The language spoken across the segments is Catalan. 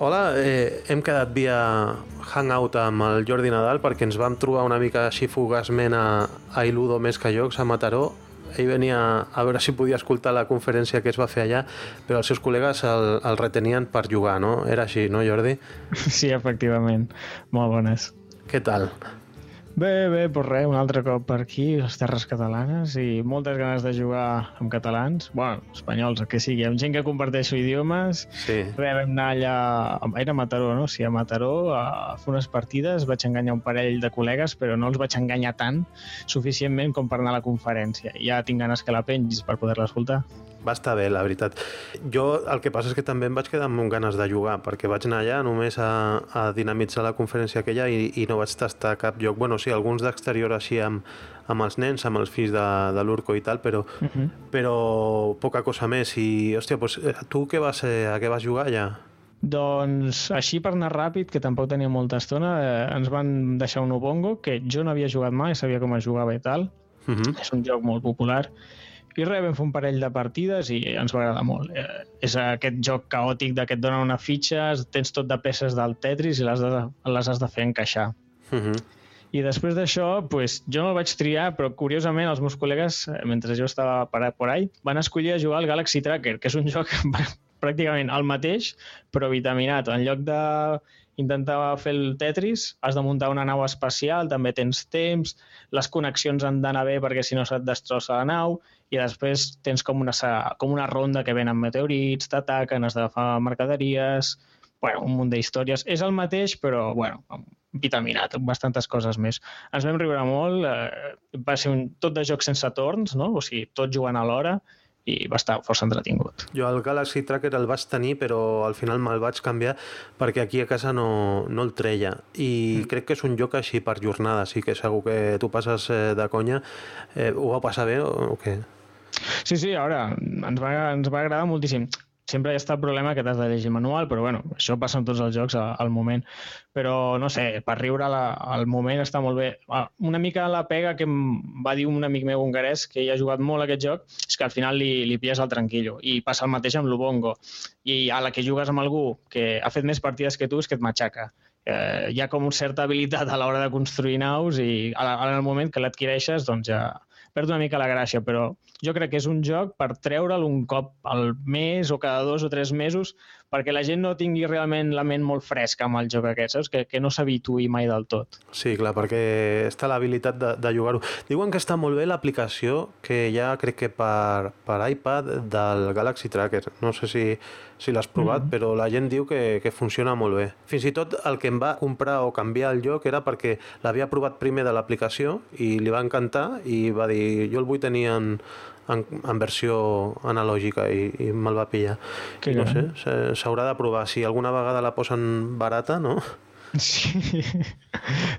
Hola, eh, hem quedat via Hangout amb el Jordi Nadal perquè ens vam trobar una mica així fugaçment a, a Iludo més que jocs, a Mataró. Ell venia a veure si podia escoltar la conferència que es va fer allà, però els seus col·legues el, el retenien per jugar, no? Era així, no, Jordi? Sí, efectivament. Molt bones. Què tal? Bé, bé, doncs res, un altre cop per aquí, les terres catalanes, i moltes ganes de jugar amb catalans, bueno, espanyols, el que sigui, amb gent que comparteixo idiomes. Sí. Bé, vam anar allà, era a Mataró, no? Sí, a Mataró, a fer unes partides, vaig enganyar un parell de col·legues, però no els vaig enganyar tant, suficientment com per anar a la conferència. Ja tinc ganes que la pengis per poder-la escoltar va estar bé, la veritat. Jo el que passa és que també em vaig quedar amb ganes de jugar, perquè vaig anar allà només a, a dinamitzar la conferència aquella i, i no vaig tastar cap joc. Bueno, sí, alguns d'exterior així amb, amb els nens, amb els fills de, de l'Urco i tal, però, uh -huh. però poca cosa més. I, hòstia, pues, eh, tu què vas, eh, a què vas jugar allà? Doncs així per anar ràpid, que tampoc tenia molta estona, eh, ens van deixar un Obongo, que jo no havia jugat mai, sabia com es jugava i tal. Uh -huh. És un joc molt popular i res, vam fer un parell de partides i ens va agradar molt. Eh, és aquest joc caòtic de que et donen una fitxa, tens tot de peces del Tetris i les, de, les has de fer encaixar. Uh mhm. -huh. I després d'això, pues, jo no el vaig triar, però curiosament els meus col·legues, eh, mentre jo estava parat por ahí, van escollir a jugar al Galaxy Tracker, que és un joc pràcticament el mateix, però vitaminat. En lloc de intentar fer el Tetris, has de muntar una nau espacial, també tens temps, les connexions han d'anar bé perquè si no se't destrossa la nau, i després tens com una, com una ronda que venen meteorits, t'ataquen, has d'agafar mercaderies, bueno, un munt d'històries. És el mateix, però, bueno, vitaminat, amb bastantes coses més. Ens vam riure molt, eh, va ser un, tot de joc sense torns, no? o sigui, tot jugant a l'hora, i va estar força entretingut. Jo el Galaxy Tracker el vaig tenir, però al final me'l vaig canviar perquè aquí a casa no, no el treia. I mm. crec que és un joc així per jornada, sí que segur que tu passes eh, de conya. Eh, ho va passar bé o, o què? Sí, sí, ara ens va, ens va agradar moltíssim. Sempre hi està el problema que t'has de llegir manual, però bueno, això passa en tots els jocs al moment. Però, no sé, per riure la, al moment està molt bé. Ah, una mica la pega que em va dir un amic meu hongarès, que hi ha jugat molt aquest joc, és que al final li, li pilles el tranquillo. I passa el mateix amb l'Ubongo. I a la que jugues amb algú que ha fet més partides que tu és que et matxaca eh, hi ha com una certa habilitat a l'hora de construir naus i en el moment que l'adquireixes doncs ja perd una mica la gràcia, però jo crec que és un joc per treure'l un cop al mes o cada dos o tres mesos perquè la gent no tingui realment la ment molt fresca amb el joc aquest, saps? Que, que no s'habituï mai del tot. Sí, clar, perquè està l'habilitat de, de jugar-ho. Diuen que està molt bé l'aplicació que ha, crec que per, per iPad del Galaxy Tracker. No sé si, si l'has provat, mm -hmm. però la gent diu que, que funciona molt bé. Fins i tot el que em va comprar o canviar el joc era perquè l'havia provat primer de l'aplicació i li va encantar i va dir jo el vull tenir en, en, en versió analògica i, i me'l va pillar. Que I no sé, s'haurà de provar. Si alguna vegada la posen barata, no? Sí,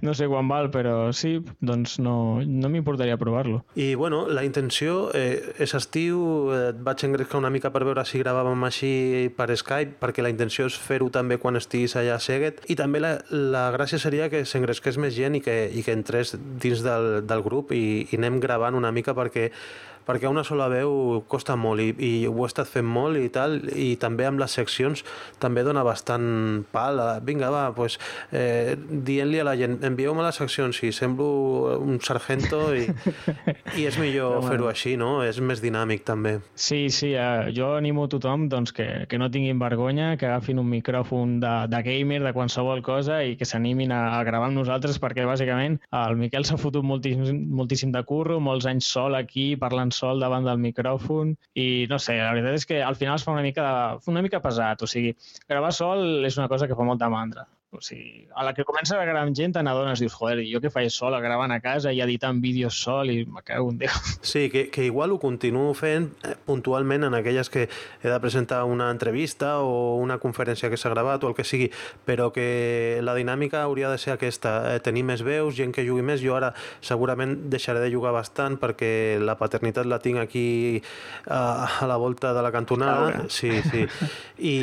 no sé quan val, però sí, doncs no, no m'importaria provar-lo. I bueno, la intenció eh, és estiu, eh, vaig engrescar una mica per veure si gravàvem així per Skype, perquè la intenció és fer-ho també quan estiguis allà a Seguet, i també la, la gràcia seria que s'engresqués més gent i que, i que entrés dins del, del grup i, i anem gravant una mica perquè perquè una sola veu costa molt i, i ho he estat fent molt i tal, i també amb les seccions també dona bastant pal. Vinga, va, pues, eh, dient-li a la gent, envieu-me les seccions, si semblo un sargento i, i és millor fer-ho així, no? És més dinàmic també. Sí, sí, eh, jo animo a tothom doncs, que, que no tinguin vergonya, que agafin un micròfon de, de gamer, de qualsevol cosa i que s'animin a, a gravar amb nosaltres perquè bàsicament el Miquel s'ha fotut moltíssim, moltíssim de curro, molts anys sol aquí parlant sol davant del micròfon i no sé, la veritat és que al final es fa una mica, una mica pesat, o sigui, gravar sol és una cosa que fa molta mandra. O sigui, a la que comença a gravar amb gent te n'adones, dius, joder, jo que faig sol, gravant a casa i editant vídeos sol i me cago en Déu. Sí, que, que igual ho continuo fent eh, puntualment en aquelles que he de presentar una entrevista o una conferència que s'ha gravat o el que sigui, però que la dinàmica hauria de ser aquesta, eh, tenir més veus, gent que jugui més. Jo ara segurament deixaré de jugar bastant perquè la paternitat la tinc aquí a, a la volta de la cantonada. Sí, sí. I,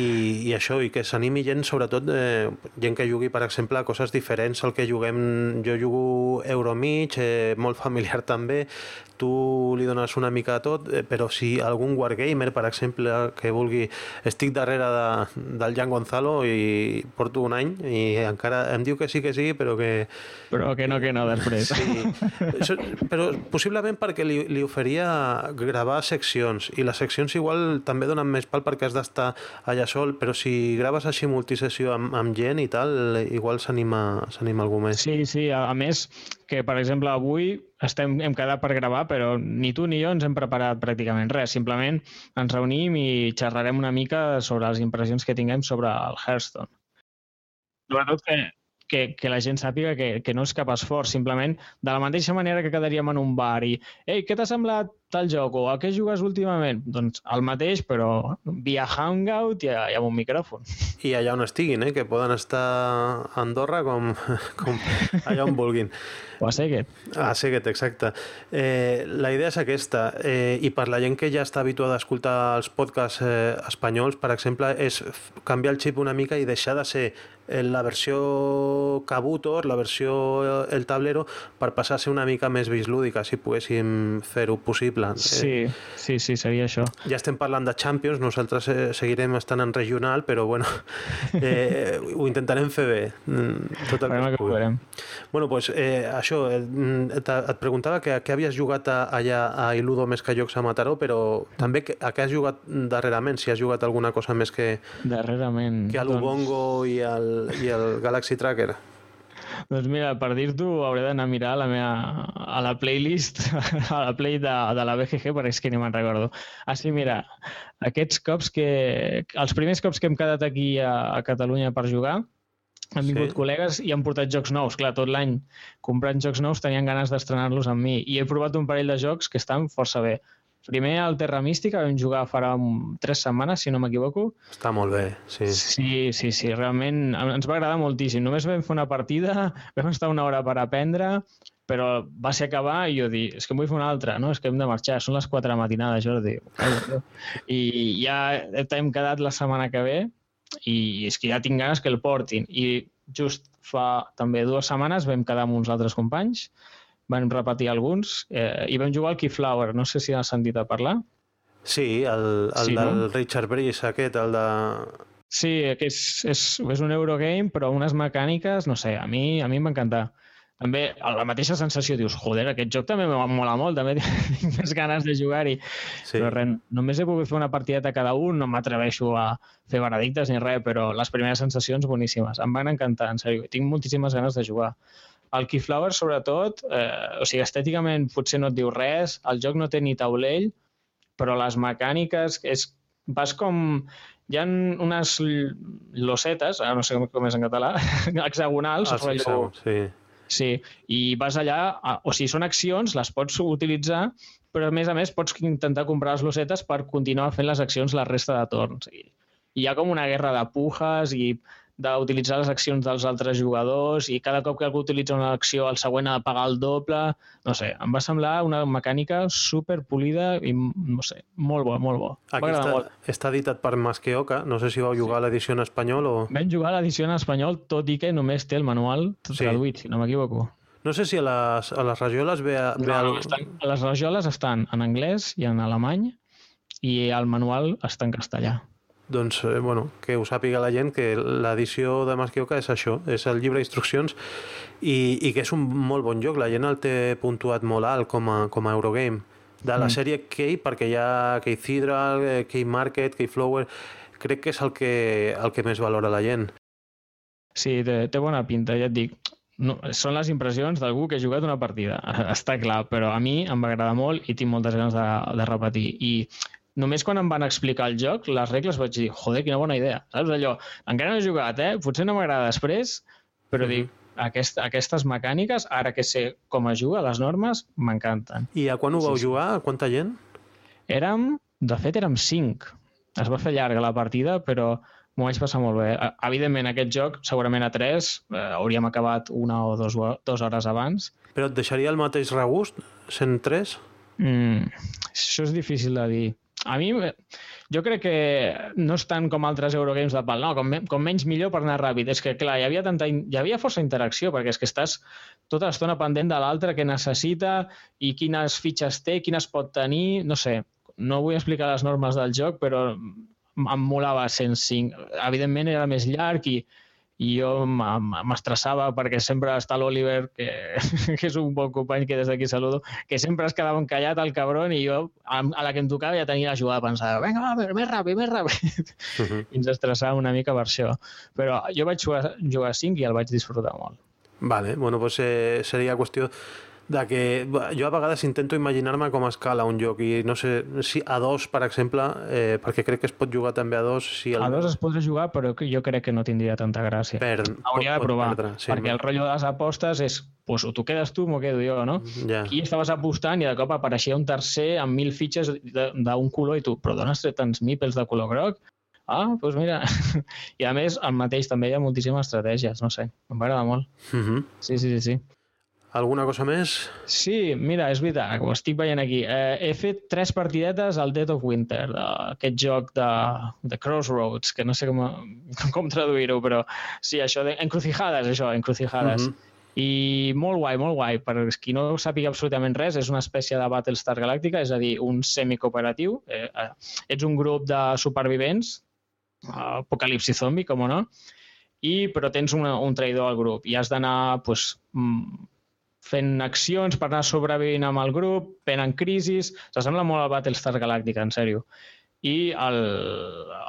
i això, i que s'animi gent, sobretot eh, gent que jugui, per exemple, coses diferents al que juguem. Jo jugo Euromig, eh, molt familiar també, tu li dones una mica a tot, eh, però si algun wargamer, per exemple, que vulgui... Estic darrere de, del Jan Gonzalo i porto un any i encara em diu que sí, que sí, però que... Però que no, que no, després. Sí, però possiblement perquè li, li oferia gravar seccions i les seccions igual també donen més pal perquè has d'estar allà sol, però si graves així multisessió amb, amb gent i tal, igual s'anima algú més. Sí, sí, a, a més que, per exemple, avui estem, hem quedat per gravar, però ni tu ni jo ens hem preparat pràcticament res. Simplement ens reunim i xerrarem una mica sobre les impressions que tinguem sobre el Hearthstone. Sobretot que, que, que la gent sàpiga que, que no és cap esforç, simplement de la mateixa manera que quedaríem en un bar i «Ei, què t'ha semblat tal joc o a què jugues últimament? Doncs el mateix, però via Hangout i, i amb un micròfon. I allà on estiguin, eh? que poden estar a Andorra com, com allà on vulguin. O a Seguet. A Seguet, exacte. Eh, la idea és aquesta, eh, i per la gent que ja està habituada a escoltar els podcasts eh, espanyols, per exemple, és canviar el xip una mica i deixar de ser eh, la versió Kabutor, la versió eh, El Tablero, per passar a ser una mica més bislúdica, si poguéssim fer-ho possible plan. Eh? Sí, sí, sí, seria això. Ja estem parlant de Champions, nosaltres eh, seguirem estant en regional, però bueno, eh, ho intentarem fer bé. Mm, tot el que, que. Bueno, pues, eh, això, eh, et, et preguntava que, que havies jugat a, allà a Iludo més que jocs a Mataró, però també que, a què has jugat darrerament, si has jugat alguna cosa més que... Darrerament. Que a l'Ubongo doncs... i, el, i el Galaxy Tracker. Doncs mira, per dir-t'ho hauré d'anar a mirar la meva, a la playlist, a la play de, de la BGG, perquè és que ni me'n recordo. Ah, sí, mira, aquests cops que... Els primers cops que hem quedat aquí a, a Catalunya per jugar, han vingut sí. col·legues i han portat jocs nous. Clar, tot l'any comprant jocs nous tenien ganes d'estrenar-los amb mi. I he provat un parell de jocs que estan força bé. Primer al Terra Mística vam jugar farà tres setmanes, si no m'equivoco. Està molt bé, sí. Sí, sí, sí, realment ens va agradar moltíssim. Només vam fer una partida, vam estar una hora per aprendre, però va ser acabar i jo dir, és que em vull fer una altra, no? És que hem de marxar, són les 4 de matinada, Jordi. I ja hem quedat la setmana que ve i és que ja tinc ganes que el portin. I just fa també dues setmanes vam quedar amb uns altres companys van repetir alguns, eh, i vam jugar al Keyflower, no sé si has sentit a parlar. Sí, el, el sí, del no? Richard Brice aquest, el de... Sí, que és, és, és un Eurogame, però unes mecàniques, no sé, a mi a mi em va encantar. També, a la mateixa sensació, dius, joder, aquest joc també m'ha mola molt, també tinc més ganes de jugar-hi. Sí. Però res, només he pogut fer una partideta cada un, no m'atreveixo a fer veredictes ni res, però les primeres sensacions boníssimes. Em van encantar, en sèrio. Tinc moltíssimes ganes de jugar. El Keyflower, sobretot, eh, o sigui, estèticament potser no et diu res, el joc no té ni taulell, però les mecàniques, és, vas com... Hi ha unes losetes, no sé com és en català, hexagonals. Ah, sí, rotllo, sí. Sí, i vas allà, o sigui, són accions, les pots utilitzar, però a més a més pots intentar comprar les losetes per continuar fent les accions la resta de torns. I hi ha com una guerra de pujes i d'utilitzar les accions dels altres jugadors i cada cop que algú utilitza una acció el següent ha de pagar el doble. No sé, em va semblar una mecànica super polida i, no sé, molt bo, molt bo. Aquí està, molt. està editat per Masqueoka, no sé si vau jugar sí. a l'edició en espanyol o... Vam jugar a l'edició en espanyol, tot i que només té el manual sí. traduït, si no m'equivoco. No sé si a les, a les ragioles ve... A, ve no, el... estan, les ragioles estan en anglès i en alemany i el manual està en castellà doncs, eh, bueno, que ho sàpiga la gent que l'edició de Masquioca és això, és el llibre d'instruccions i, i que és un molt bon joc, la gent el té puntuat molt alt com a, com a Eurogame. De la mm. sèrie Key, perquè hi ha Key Cydral, eh, Key Market, Key Flower, crec que és el que, el que més valora la gent. Sí, té, té bona pinta, ja et dic. No, són les impressions d'algú que ha jugat una partida, està clar, però a mi em va agradar molt i tinc moltes ganes de, de repetir. I només quan em van explicar el joc, les regles vaig dir, joder, quina bona idea. Saps allò? Encara no he jugat, eh? Potser no m'agrada després, però mm -hmm. dic, aquest, aquestes mecàniques, ara que sé com es juga, les normes, m'encanten. I a quan ho vau sí, jugar? A quanta gent? Érem, de fet, érem cinc. Es va fer llarga la partida, però m'ho vaig passar molt bé. Evidentment, aquest joc, segurament a tres, eh, hauríem acabat una o dos, dues hores abans. Però et deixaria el mateix regust, sent tres? Mm, això és difícil de dir a mi, jo crec que no és tant com altres Eurogames de pal, no, com, com menys millor per anar ràpid. És que, clar, hi havia, tanta, hi havia força interacció, perquè és que estàs tota l'estona pendent de l'altre que necessita i quines fitxes té, quines pot tenir, no sé, no vull explicar les normes del joc, però em molava 105. Evidentment era més llarg i, i jo m'estressava perquè sempre està l'Oliver, que, que és un bon company que des d'aquí saludo, que sempre es quedava encallat al cabron i jo a, la que em tocava ja tenia la jugada pensada, vinga, va, més ràpid, més ràpid. Uh -huh. I ens estressava una mica per això. Però jo vaig jugar, jugar 5 i el vaig disfrutar molt. Vale, bueno, pues eh, seria qüestió de que jo a vegades intento imaginar-me com escala un joc i no sé si a dos, per exemple, eh, perquè crec que es pot jugar també a dos. Si el... A dos es podria jugar, però jo crec que no tindria tanta gràcia. Per... Hauria de provar, perdre, sí, perquè el rotllo de les apostes és pues, o tu quedes tu o m'ho quedo jo, no? Ja. Aquí estaves apostant i de cop apareixia un tercer amb mil fitxes d'un color i tu, però d'on has tret tants mipels de color groc? Ah, doncs mira. I a més, el mateix també hi ha moltíssimes estratègies, no sé, em va agradar molt. Uh -huh. Sí, sí, sí, sí. Alguna cosa més? Sí, mira, és veritat, ho estic veient aquí. Eh, he fet tres partidetes al Dead of Winter, aquest joc de, de Crossroads, que no sé com, com traduir-ho, però sí, això de... Encrucijades, això, encrucijades. Uh -huh. I molt guai, molt guai. Per qui no sàpiga absolutament res, és una espècie de Battlestar Galàctica, és a dir, un semicooperatiu. Eh, eh, ets un grup de supervivents, apocalipsi zombi, com o no, i, però tens una, un traïdor al grup i has d'anar pues, fent accions per anar sobrevivint amb el grup, en crisis... S'assembla molt al Battlestar Galàctica, en sèrio. I el,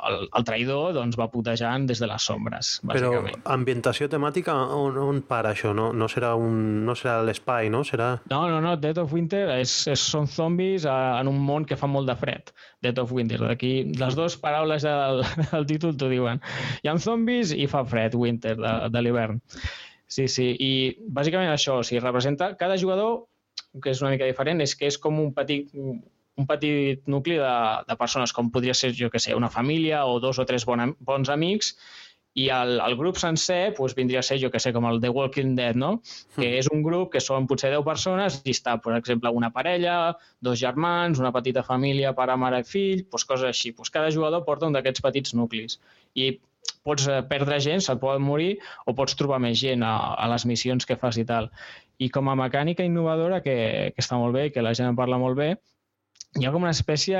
el, el traïdor doncs, va putejant des de les sombres, bàsicament. Però ambientació temàtica, on, on para això? No, no serà, un, no serà l'espai, no? Serà... No, no, no. Dead of Winter és, és, són zombis a, en un món que fa molt de fred. Dead of Winter. D'aquí les dues paraules del, del títol t'ho diuen. Hi ha zombis i fa fred, Winter, de, de l'hivern. Sí, sí, i bàsicament això, o sigui, representa cada jugador, que és una mica diferent, és que és com un petit, un petit nucli de, de persones, com podria ser, jo que sé, una família o dos o tres bon, bons amics, i el, el grup sencer doncs, vindria a ser, jo que sé, com el The Walking Dead, no? Que mm. és un grup que són potser 10 persones i està, per exemple, una parella, dos germans, una petita família, pare, mare i fill, doncs coses així. Doncs cada jugador porta un d'aquests petits nuclis. I pots eh, perdre gent, se't poden morir, o pots trobar més gent a, a les missions que fas i tal. I com a mecànica innovadora, que, que està molt bé i que la gent en parla molt bé, hi ha com una espècie...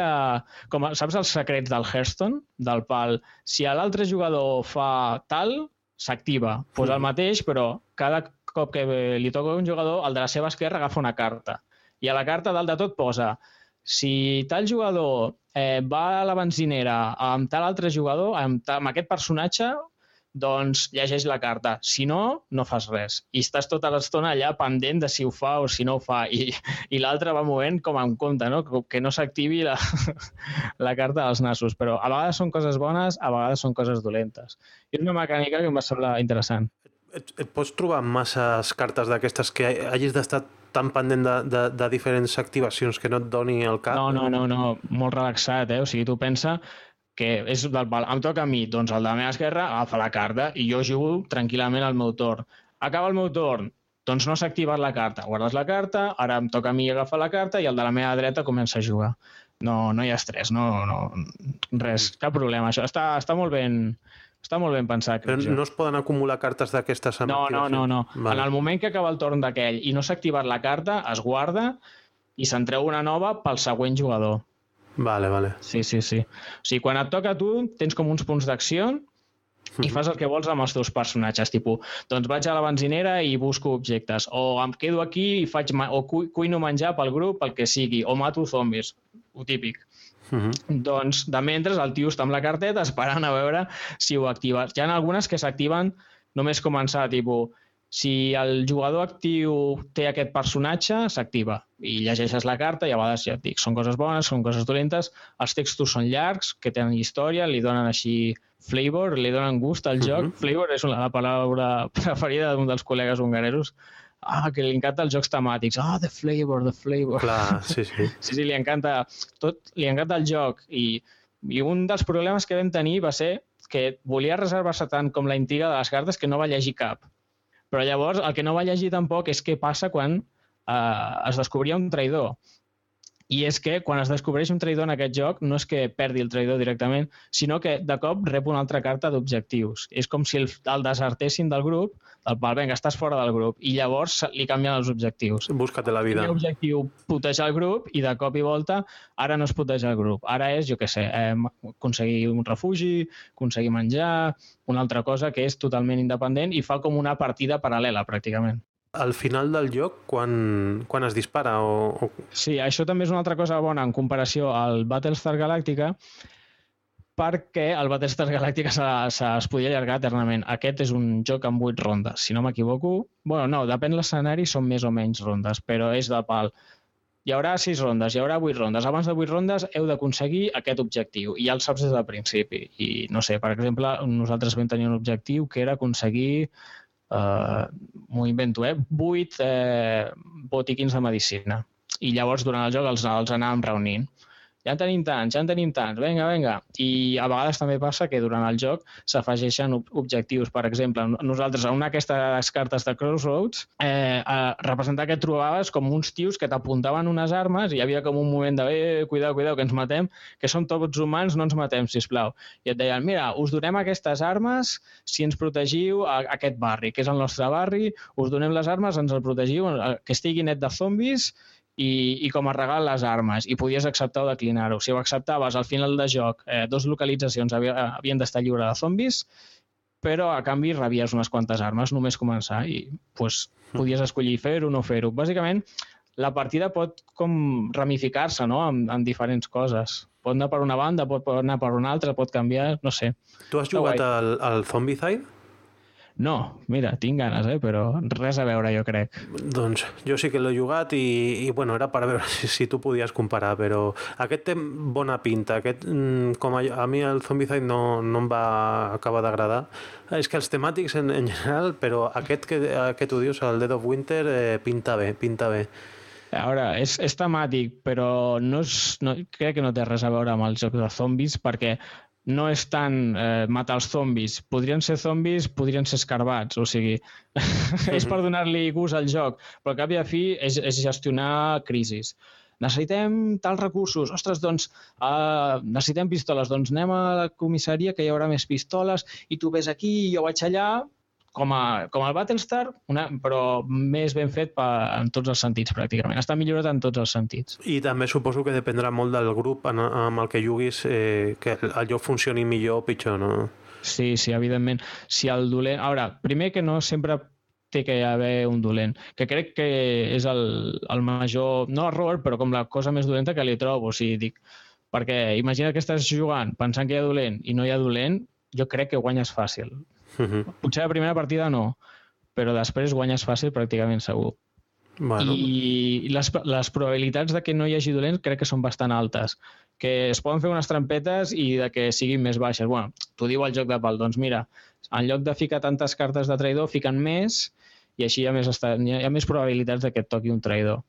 Com, saps els secrets del Hearthstone, del pal? Si l'altre jugador fa tal, s'activa. Doncs pues el mateix, però cada cop que li toca un jugador, el de la seva esquerra agafa una carta. I a la carta dalt de tot posa si tal jugador eh, va a la benzinera amb tal altre jugador, amb, amb aquest personatge, doncs llegeix la carta. Si no, no fas res. I estàs tota l'estona allà pendent de si ho fa o si no ho fa. I, i l'altre va movent com en compte, no? que no s'activi la, la carta dels nassos. Però a vegades són coses bones, a vegades són coses dolentes. I és una mecànica que em va semblar interessant. Et, et pots trobar masses cartes d'aquestes que hagis d'estar tan pendent de, de, de diferents activacions que no et doni el cap? No, no, no, no. molt relaxat, eh? O sigui, tu pensa que és del pal, em toca a mi, doncs el de la meva esquerra agafa la carta i jo jugo tranquil·lament al meu torn. Acaba el meu torn, doncs no s'ha activat la carta. Guardes la carta, ara em toca a mi agafar la carta i el de la meva dreta comença a jugar. No, no hi ha estrès, no, no, res, cap problema. Això està, està molt ben, està molt ben pensat. Però no es poden acumular cartes d'aquestes No, no, no. no. Vale. En el moment que acaba el torn d'aquell i no s'ha activat la carta, es guarda i se'n treu una nova pel següent jugador. Vale, vale. Sí, sí, sí. O sigui, quan et toca a tu, tens com uns punts d'acció i mhm. fas el que vols amb els teus personatges, tipus, doncs vaig a la benzinera i busco objectes, o em quedo aquí i faig o cu cuino menjar pel grup, pel que sigui, o mato zombis, o típic. Uh mhm. -huh. Doncs, de mentre, el tio està amb la carteta esperant a veure si ho activa. Hi ha algunes que s'activen només començar, tipus, si el jugador actiu té aquest personatge, s'activa i llegeixes la carta i a vegades ja et dic, són coses bones, són coses dolentes, els textos són llargs, que tenen història, li donen així flavor, li donen gust al joc. Uh mhm. -huh. Flavor és una, la paraula preferida d'un dels col·legues hongaresos ah, que li encanta els jocs temàtics, ah, the flavor, the flavor. Clar, sí, sí. sí, sí, li encanta, tot, li encanta el joc i, i un dels problemes que vam tenir va ser que volia reservar-se tant com la intriga de les cartes que no va llegir cap. Però llavors el que no va llegir tampoc és què passa quan eh, es descobria un traïdor. I és que quan es descobreix un traïdor en aquest joc no és que perdi el traïdor directament, sinó que de cop rep una altra carta d'objectius. És com si el, el desertessin del grup, del pal, vinga, estàs fora del grup, i llavors li canvien els objectius. Busca't la vida. El objectiu putejar el grup i de cop i volta ara no es puteja el grup. Ara és, jo què sé, eh, aconseguir un refugi, aconseguir menjar, una altra cosa que és totalment independent i fa com una partida paral·lela, pràcticament al final del joc quan, quan es dispara o, o... Sí, això també és una altra cosa bona en comparació al Battlestar Galactica perquè el Battlestar Galactica es podia allargar eternament. Aquest és un joc amb 8 rondes, si no m'equivoco. bueno, no, depèn l'escenari, són més o menys rondes, però és de pal. Hi haurà 6 rondes, hi haurà 8 rondes. Abans de 8 rondes heu d'aconseguir aquest objectiu i ja el saps des del principi. I no sé, per exemple, nosaltres vam tenir un objectiu que era aconseguir eh, m'ho invento, eh? 8 eh, botiquins de medicina. I llavors, durant el joc, els, els anàvem reunint ja en tenim tants, ja en tenim tants, vinga, vinga. I a vegades també passa que durant el joc s'afegeixen objectius. Per exemple, nosaltres a una d'aquestes cartes de Crossroads, eh, representar que et trobaves com uns tios que t'apuntaven unes armes i hi havia com un moment de, eh, cuidao, cuidao, que ens matem, que som tots humans, no ens matem, si plau. I et deien, mira, us donem aquestes armes si ens protegiu a, a aquest barri, que és el nostre barri, us donem les armes, ens el protegiu, eh, que estigui net de zombis i, i com a regal les armes i podies acceptar o declinar-ho. Si ho acceptaves al final de joc, eh, dos localitzacions havien d'estar lliure de zombis, però a canvi rebies unes quantes armes només començar i pues, podies escollir fer-ho o no fer-ho. Bàsicament, la partida pot com ramificar-se no? en, en diferents coses. Pot anar per una banda, pot anar per una altra, pot canviar, no sé. Tu has jugat al, al Zombicide? No, mira, tinc ganes, eh? però res a veure, jo crec. Doncs jo sí que l'he jugat i, i bueno, era per veure si, si tu podies comparar, però aquest té bona pinta. Aquest, mm, com a, a mi el Zombicide no, no em va acabar d'agradar. És que els temàtics en, en general, però aquest que, que tu dius, el Dead of Winter, eh, pinta bé, pinta bé. A veure, és, és temàtic, però no és, no, crec que no té res a veure amb el joc de zombis, perquè no és tant eh, matar els zombis. Podrien ser zombis, podrien ser escarbats, o sigui, és per donar-li gust al joc, però al cap i a fi és, és gestionar crisis. Necessitem tals recursos. Ostres, doncs, uh, necessitem pistoles. Doncs anem a la comissaria que hi haurà més pistoles i tu ves aquí i jo vaig allà com, a, com el Battlestar, una, però més ben fet per, en tots els sentits, pràcticament. Està millorat en tots els sentits. I també suposo que dependrà molt del grup en, amb el que juguis, eh, que el joc funcioni millor o pitjor, no? Sí, sí, evidentment. Si el dolent... Ara, primer que no sempre té que haver un dolent, que crec que és el, el major, no error, però com la cosa més dolenta que li trobo. O sigui, dic, perquè imagina que estàs jugant pensant que hi ha dolent i no hi ha dolent, jo crec que guanyes fàcil. Uh -huh. Potser la primera partida no, però després guanyes fàcil pràcticament segur. Bueno. I les, les probabilitats de que no hi hagi dolents crec que són bastant altes. Que es poden fer unes trampetes i de que siguin més baixes. Bueno, t'ho diu el joc de pal. Doncs mira, en lloc de ficar tantes cartes de traïdor, fiquen més i així hi ha més, hi ha més probabilitats de que et toqui un traïdor.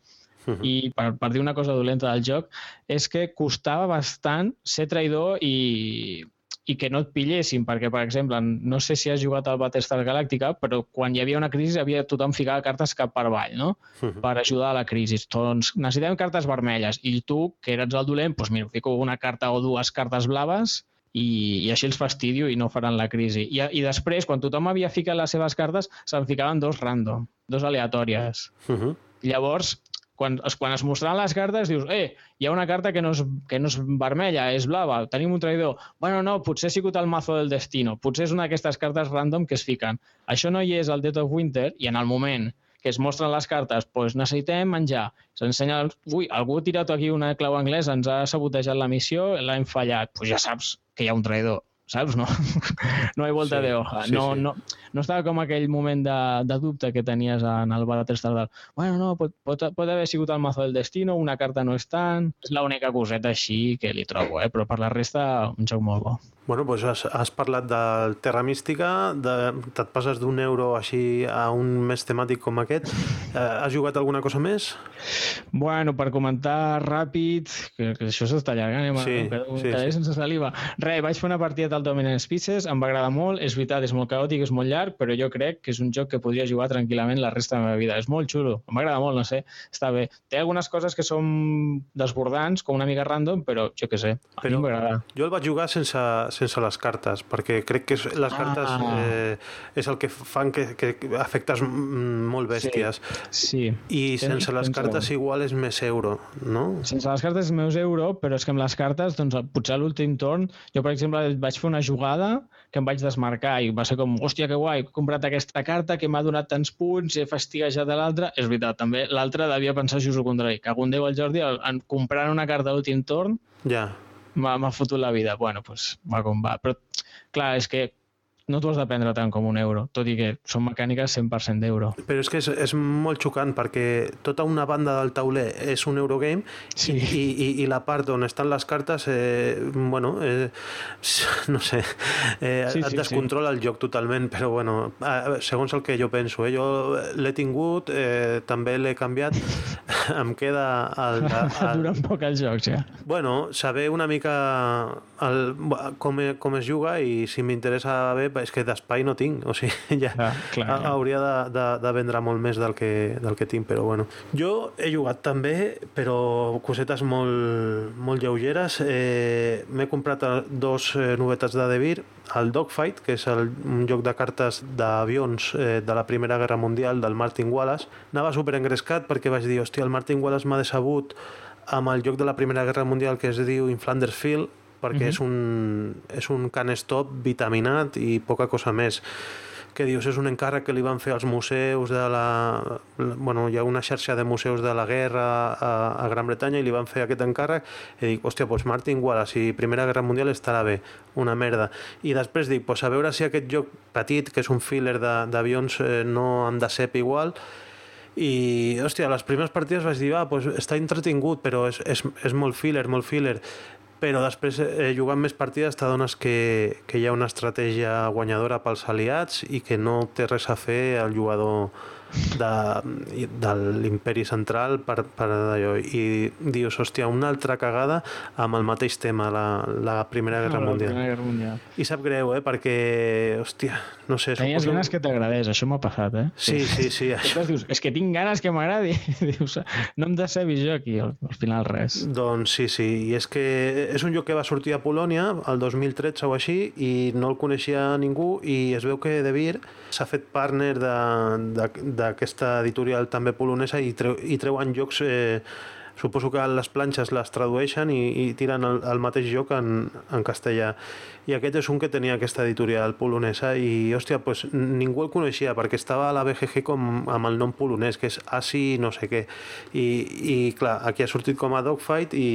Uh -huh. I per, per dir una cosa dolenta del joc, és que costava bastant ser traïdor i i que no et pillessin, perquè, per exemple, no sé si has jugat al Battlestar Galàctica, però quan hi havia una crisi havia tothom ficar cartes cap per avall, no? Uh -huh. Per ajudar a la crisi. Doncs necessitem cartes vermelles. I tu, que eres el dolent, doncs mira, fico una carta o dues cartes blaves i, i així els fastidio i no faran la crisi. I, I després, quan tothom havia ficat les seves cartes, se'n ficaven dos random, dos aleatòries. Uh -huh. Llavors, quan es, quan es mostraven les cartes dius, eh, hi ha una carta que no és, que no és vermella, és blava, tenim un traïdor. Bueno, no, potser ha sigut el mazo del destino, potser és una d'aquestes cartes random que es fiquen. Això no hi és al Dead of Winter i en el moment que es mostren les cartes, doncs necessitem menjar. S'ensenya, ui, algú ha tirat aquí una clau anglesa, ens ha sabotejat la missió, l'hem fallat. Doncs pues ja saps que hi ha un traïdor saps? No, no hi volta sí, de hoja. Sí, no, sí. no, no estava com aquell moment de, de dubte que tenies en el Battlestar del bueno, no, pot, pot, pot haver sigut el mazo del destino, una carta no és tant... És l'única coseta així que li trobo, eh? però per la resta un joc molt bo. Bueno, doncs has, has parlat del Terra Mística, de, te't passes d'un euro així a un més temàtic com aquest. Eh, has jugat alguna cosa més? Bueno, per comentar ràpid, que, que això s'està allargant, eh? sí, sí, sí. sense saliva. Re, vaig fer una partida el Dominant Species, em va agradar molt, és veritat, és molt caòtic, és molt llarg, però jo crec que és un joc que podria jugar tranquil·lament la resta de la meva vida. És molt xulo, em va agradar molt, no sé, està bé. Té algunes coses que són desbordants, com una mica random, però jo què sé, a però mi m'agrada. Jo el vaig jugar sense, sense les cartes, perquè crec que les cartes ah. eh, és el que fan que, que efectes molt bèsties. Sí. sí. I sense les cartes igual és més euro, no? Sense les cartes és més euro, però és que amb les cartes, doncs, potser a l'últim torn, jo, per exemple, vaig fer una jugada que em vaig desmarcar i va ser com, hòstia, que guai, he comprat aquesta carta que m'ha donat tants punts, he fastiguejat l'altra. És veritat, també l'altre devia pensar just el contrari. Que un Déu el Jordi, en comprant una carta a l'últim torn, ja. m'ha fotut la vida. Bueno, doncs pues, va com va. Però, clar, és que no t'ho has de prendre tant com un euro, tot i que són mecàniques 100% d'euro. Però és que és, és molt xocant perquè tota una banda del tauler és un Eurogame sí. i, i, i la part on estan les cartes, eh, bueno, eh, no sé, eh, sí, et sí, descontrola sí. el joc totalment, però bueno, eh, segons el que jo penso, eh, jo l'he tingut, eh, també l'he canviat, em queda... El, el, el... Dura un poc el joc, ja. Bueno, saber una mica el, com, com es juga i si m'interessa bé, és que d'espai no tinc, o sigui, ja ah, clar, hauria de, de, de vendre molt més del que, del que tinc, però bueno. Jo he jugat també, però cosetes molt, molt lleugeres. Eh, M'he comprat dos eh, novetats de Devir, el Dogfight, que és el, un joc de cartes d'avions eh, de la Primera Guerra Mundial del Martin Wallace. Anava super engrescat perquè vaig dir, hòstia, el Martin Wallace m'ha decebut amb el joc de la Primera Guerra Mundial que es diu In Flanders Field, perquè mm -hmm. és, un, és un can stop vitaminat i poca cosa més que dius, és un encàrrec que li van fer als museus de la... Bueno, hi ha una xarxa de museus de la guerra a, a Gran Bretanya i li van fer aquest encàrrec i dic, hòstia, doncs Martin Wallace i Primera Guerra Mundial estarà bé, una merda. I després dic, doncs a veure si aquest joc petit, que és un filler d'avions, eh, no han de ser igual, i, hòstia, les primeres partides vaig dir, ah, pues està entretingut, però és, és, és molt filler, molt filler però després eh, jugant més partides t'adones que, que hi ha una estratègia guanyadora pels aliats i que no té res a fer el jugador de, de l'imperi central per, per allò. I dius, hòstia, una altra cagada amb el mateix tema, la, la Primera Guerra, no, Mundial. Primera Guerra Mundial. I sap greu, eh? Perquè, hòstia, no sé... Tenies suposo... ganes que t'agradés, això m'ha passat, eh? Sí, sí, sí. això. dius, és que tinc ganes que m'agradi. dius, no em decebis jo aquí, al, al final res. Doncs sí, sí. I és que és un joc que va sortir a Polònia el 2013 o així i no el coneixia ningú i es veu que De Beer s'ha fet partner de, de, d'aquesta editorial també polonesa i, treu, i treuen jocs eh, suposo que les planxes les tradueixen i, i tiren el, el mateix joc en, en castellà. I aquest és un que tenia aquesta editorial polonesa i hòstia, pues, ningú el coneixia perquè estava a la BGG com, amb el nom polonès que és Asi no sé què. I, i clar, aquí ha sortit com a Dogfight i,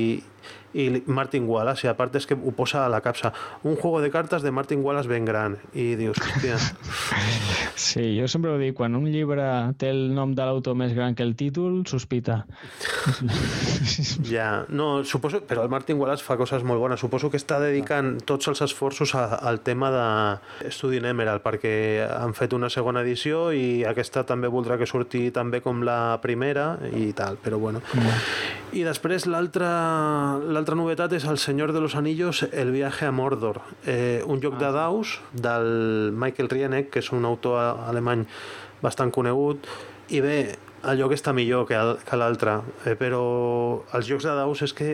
i Martin Wallace, i a part és que ho posa a la capsa. Un juego de cartes de Martin Wallace ben gran. I dius, hòstia... Sí, jo sempre ho dic, quan un llibre té el nom de l'autor més gran que el títol, sospita. ja, no, suposo... Però el Martin Wallace fa coses molt bones. Suposo que està dedicant tots els esforços a, al tema de Student Emerald, perquè han fet una segona edició i aquesta també voldrà que surti també com la primera i tal, però bueno. Mm. I després l'altra l'altra novetat és El Senyor de los Anillos, El viaje a Mordor, eh, un joc de ah, daus del Michael Rieneck, que és un autor alemany bastant conegut, i bé, el joc està millor que, que l'altre, eh, però els jocs de daus és que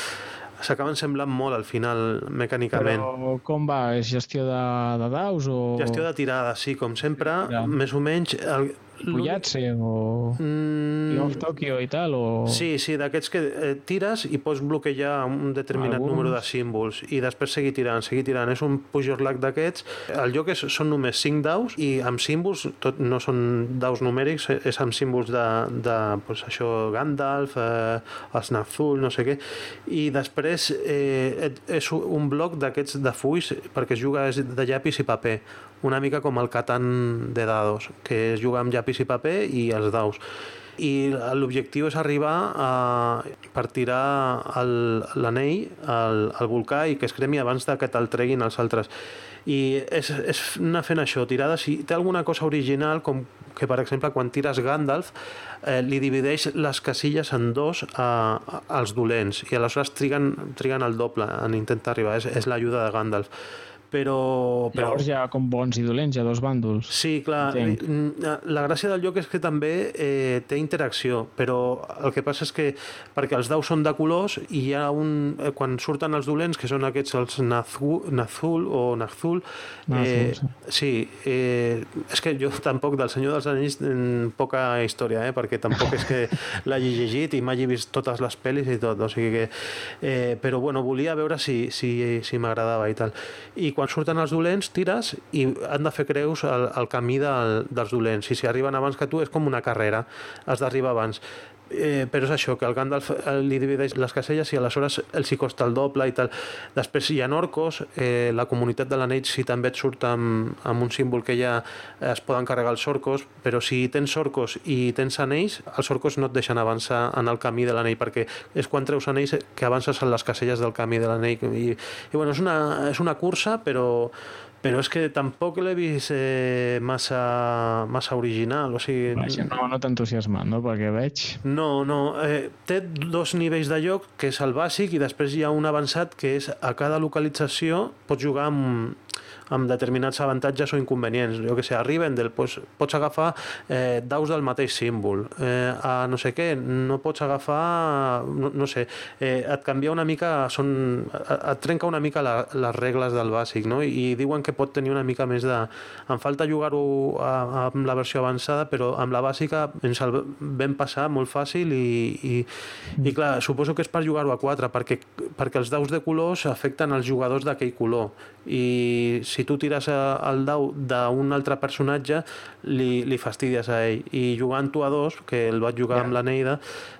s'acaben semblant molt al final mecànicament. Però com va? És gestió de, de daus o... Gestió de tirada, sí, com sempre, ja. més o menys... El, Puyatse o mm... Love Tokyo i tal? O... Sí, sí, d'aquests que eh, tires i pots bloquejar un determinat Alguns... número de símbols i després seguir tirant, seguir tirant. És un push-your-luck d'aquests. El joc és, són només 5 daus i amb símbols, tot, no són daus numèrics, és amb símbols de, de pues, això, Gandalf, eh, els Nazul, no sé què. I després eh, és un bloc d'aquests de fulls perquè es juga de llapis i paper una mica com el Catan de dados, que es juga amb llapis i paper i els daus. I l'objectiu és arribar a, per tirar l'anell al, al volcà i que es cremi abans de que te'l treguin els altres. I és, és anar fent això, tirades, si té alguna cosa original, com que per exemple quan tires Gandalf eh, li divideix les casilles en dos a, a, als dolents i aleshores triguen, triguen el doble en intentar arribar, és, és l'ajuda de Gandalf però... però... Llavors hi ha com bons i dolents, hi ha dos bàndols. Sí, clar. Entenc. Mm, la gràcia del joc és que també eh, té interacció, però el que passa és que perquè els daus són de colors i hi ha un... Eh, quan surten els dolents, que són aquests els Nazul, Nazul o Nazul, eh, sí, sí eh, és que jo tampoc del Senyor dels Anells poca història, eh, perquè tampoc és que l'hagi llegit i m'hagi vist totes les pel·lis i tot, o sigui que... Eh, però bueno, volia veure si, si, si m'agradava i tal. I quan surten els dolents, tires i han de fer creus al, al camí del, dels dolents. I si arriben abans que tu és com una carrera, has d'arribar abans. Eh, però és això, que el Gandalf eh, li divideix les caselles i aleshores els hi costa el doble i tal. Després hi ha orcos, eh, la comunitat de l'anell si també et surt amb, amb un símbol que ja es poden carregar els orcos, però si tens orcos i tens anells, els orcos no et deixen avançar en el camí de l'anell perquè és quan treus anells que avances en les caselles del camí de l'anell i, i bueno, és una, és una cursa però però és que tampoc l'he vist eh, massa, massa original, o sigui... Vaja, no, no t'entusiasma, no?, perquè veig... No, no, eh, té dos nivells de joc, que és el bàsic, i després hi ha un avançat, que és a cada localització pots jugar amb, amb determinats avantatges o inconvenients. Jo que sé, a Rivendell pots, pots agafar eh, daus del mateix símbol. Eh, a no sé què, no pots agafar... No, no sé, eh, et canvia una mica... Són, et trenca una mica la, les regles del bàsic, no? I, I diuen que pot tenir una mica més de... Em falta jugar-ho amb la versió avançada, però amb la bàsica ens el vam passar molt fàcil i, i, i clar, suposo que és per jugar-ho a 4, perquè, perquè els daus de colors afecten els jugadors d'aquell color i si tu tires el dau d'un altre personatge li, li fastidies a ell i jugant tu a dos, que el vaig jugar ja. amb la Neida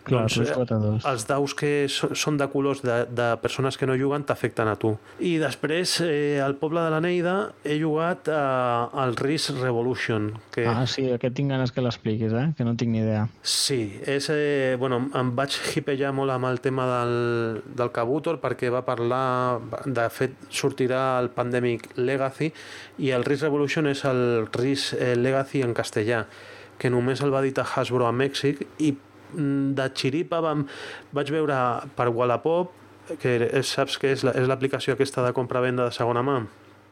Clar, doncs, eh, els daus que són de colors de, de persones que no juguen t'afecten a tu i després eh, al poble de la Neida he jugat a, al Risk Revolution que... Ah, sí, aquest tinc ganes que l'expliquis, eh? que no tinc ni idea Sí, és, eh, bueno, em vaig hipejar molt amb el tema del, del Kabutor perquè va parlar, de fet sortirà el Pandemic Legacy i el Risk Revolution és el Risk eh, Legacy en castellà que només el va editar Hasbro a Mèxic i mm, de xiripa vam, vaig veure per Wallapop que saps que és l'aplicació la, aquesta de compra-venda de segona mà?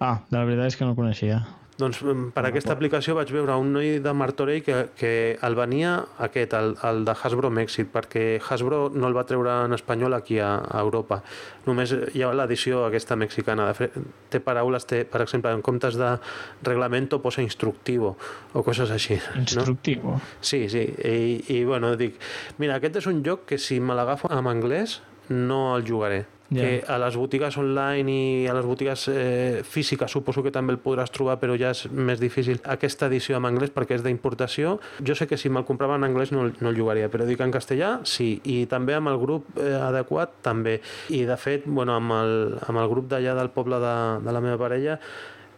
Ah, la veritat és que no coneixia. Doncs mm, per aquesta aplicació vaig veure un noi de Martorell que, que el venia aquest, el, el de Hasbro Mèxic, perquè Hasbro no el va treure en espanyol aquí a, a Europa. Només hi ha l'edició aquesta mexicana. De fet, té paraules, té, per exemple, en comptes de reglamento posa instructivo o coses així. Instructivo? No? Sí, sí. I, I, bueno, dic, mira, aquest és un joc que si me l'agafo en anglès no el jugaré Yeah. que a les botigues online i a les botigues eh, físiques suposo que també el podràs trobar però ja és més difícil aquesta edició en anglès perquè és d'importació. Jo sé que si me'l comprava en anglès no, no el jugaria però dic en castellà sí. I també amb el grup eh, adequat també. I de fet bueno, amb, el, amb el grup d'allà del poble de, de la meva parella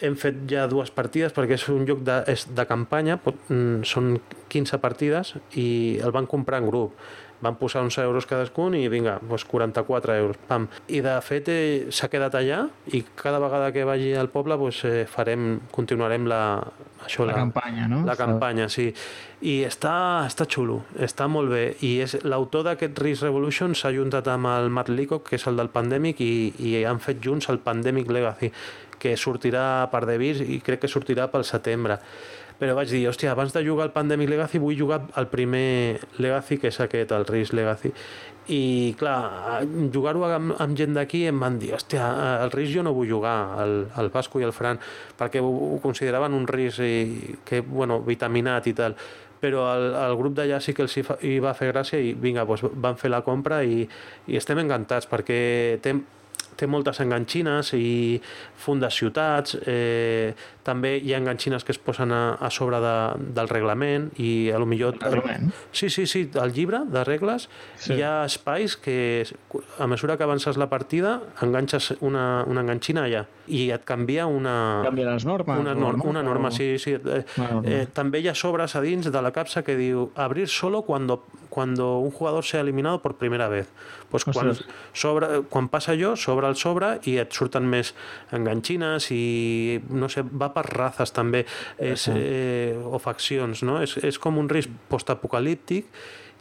hem fet ja dues partides perquè és un joc de, és de campanya pot, mm, són 15 partides i el van comprar en grup van posar uns euros cadascun i vinga, doncs 44 euros, pam. I de fet eh, s'ha quedat allà i cada vegada que vagi al poble doncs, eh, farem, continuarem la, això, la, la campanya, no? La campanya, sí. I està, està xulo, està molt bé. I és l'autor d'aquest Risk Revolution s'ha juntat amb el Matt Leacock, que és el del Pandemic, i, i han fet junts el Pandemic Legacy, que sortirà per Devis i crec que sortirà pel setembre però vaig dir, hòstia, abans de jugar al Pandemic Legacy vull jugar al primer Legacy, que és aquest, el Risk Legacy. I, clar, jugar-ho amb, amb gent d'aquí em van dir, hòstia, el Risk jo no vull jugar, el, el Vasco i el Fran, perquè ho, ho consideraven un Risk i, que, bueno, vitaminat i tal però el, el grup d'allà sí que els hi, fa, hi va fer gràcia i vinga, doncs van fer la compra i, i estem encantats perquè té, té moltes enganxines i fund de ciutats, eh, també hi ha enganxines que es posen a, a sobre de, del reglament i a lo millor... El reglament? Sí, sí, sí, al llibre de regles sí. hi ha espais que a mesura que avances la partida enganxes una, una enganxina allà i et canvia una... Canvia les normes? Una, norma, una norma, sí, sí. Eh, eh, també hi ha sobres a dins de la capsa que diu abrir solo cuando, cuando un jugador sea eliminado por primera vez. Pues quan, sobre, quan passa allò, sobre el sobre i et surten més enganxines i no sé, va per races també és, eh, o faccions, no? És, és com un risc postapocalíptic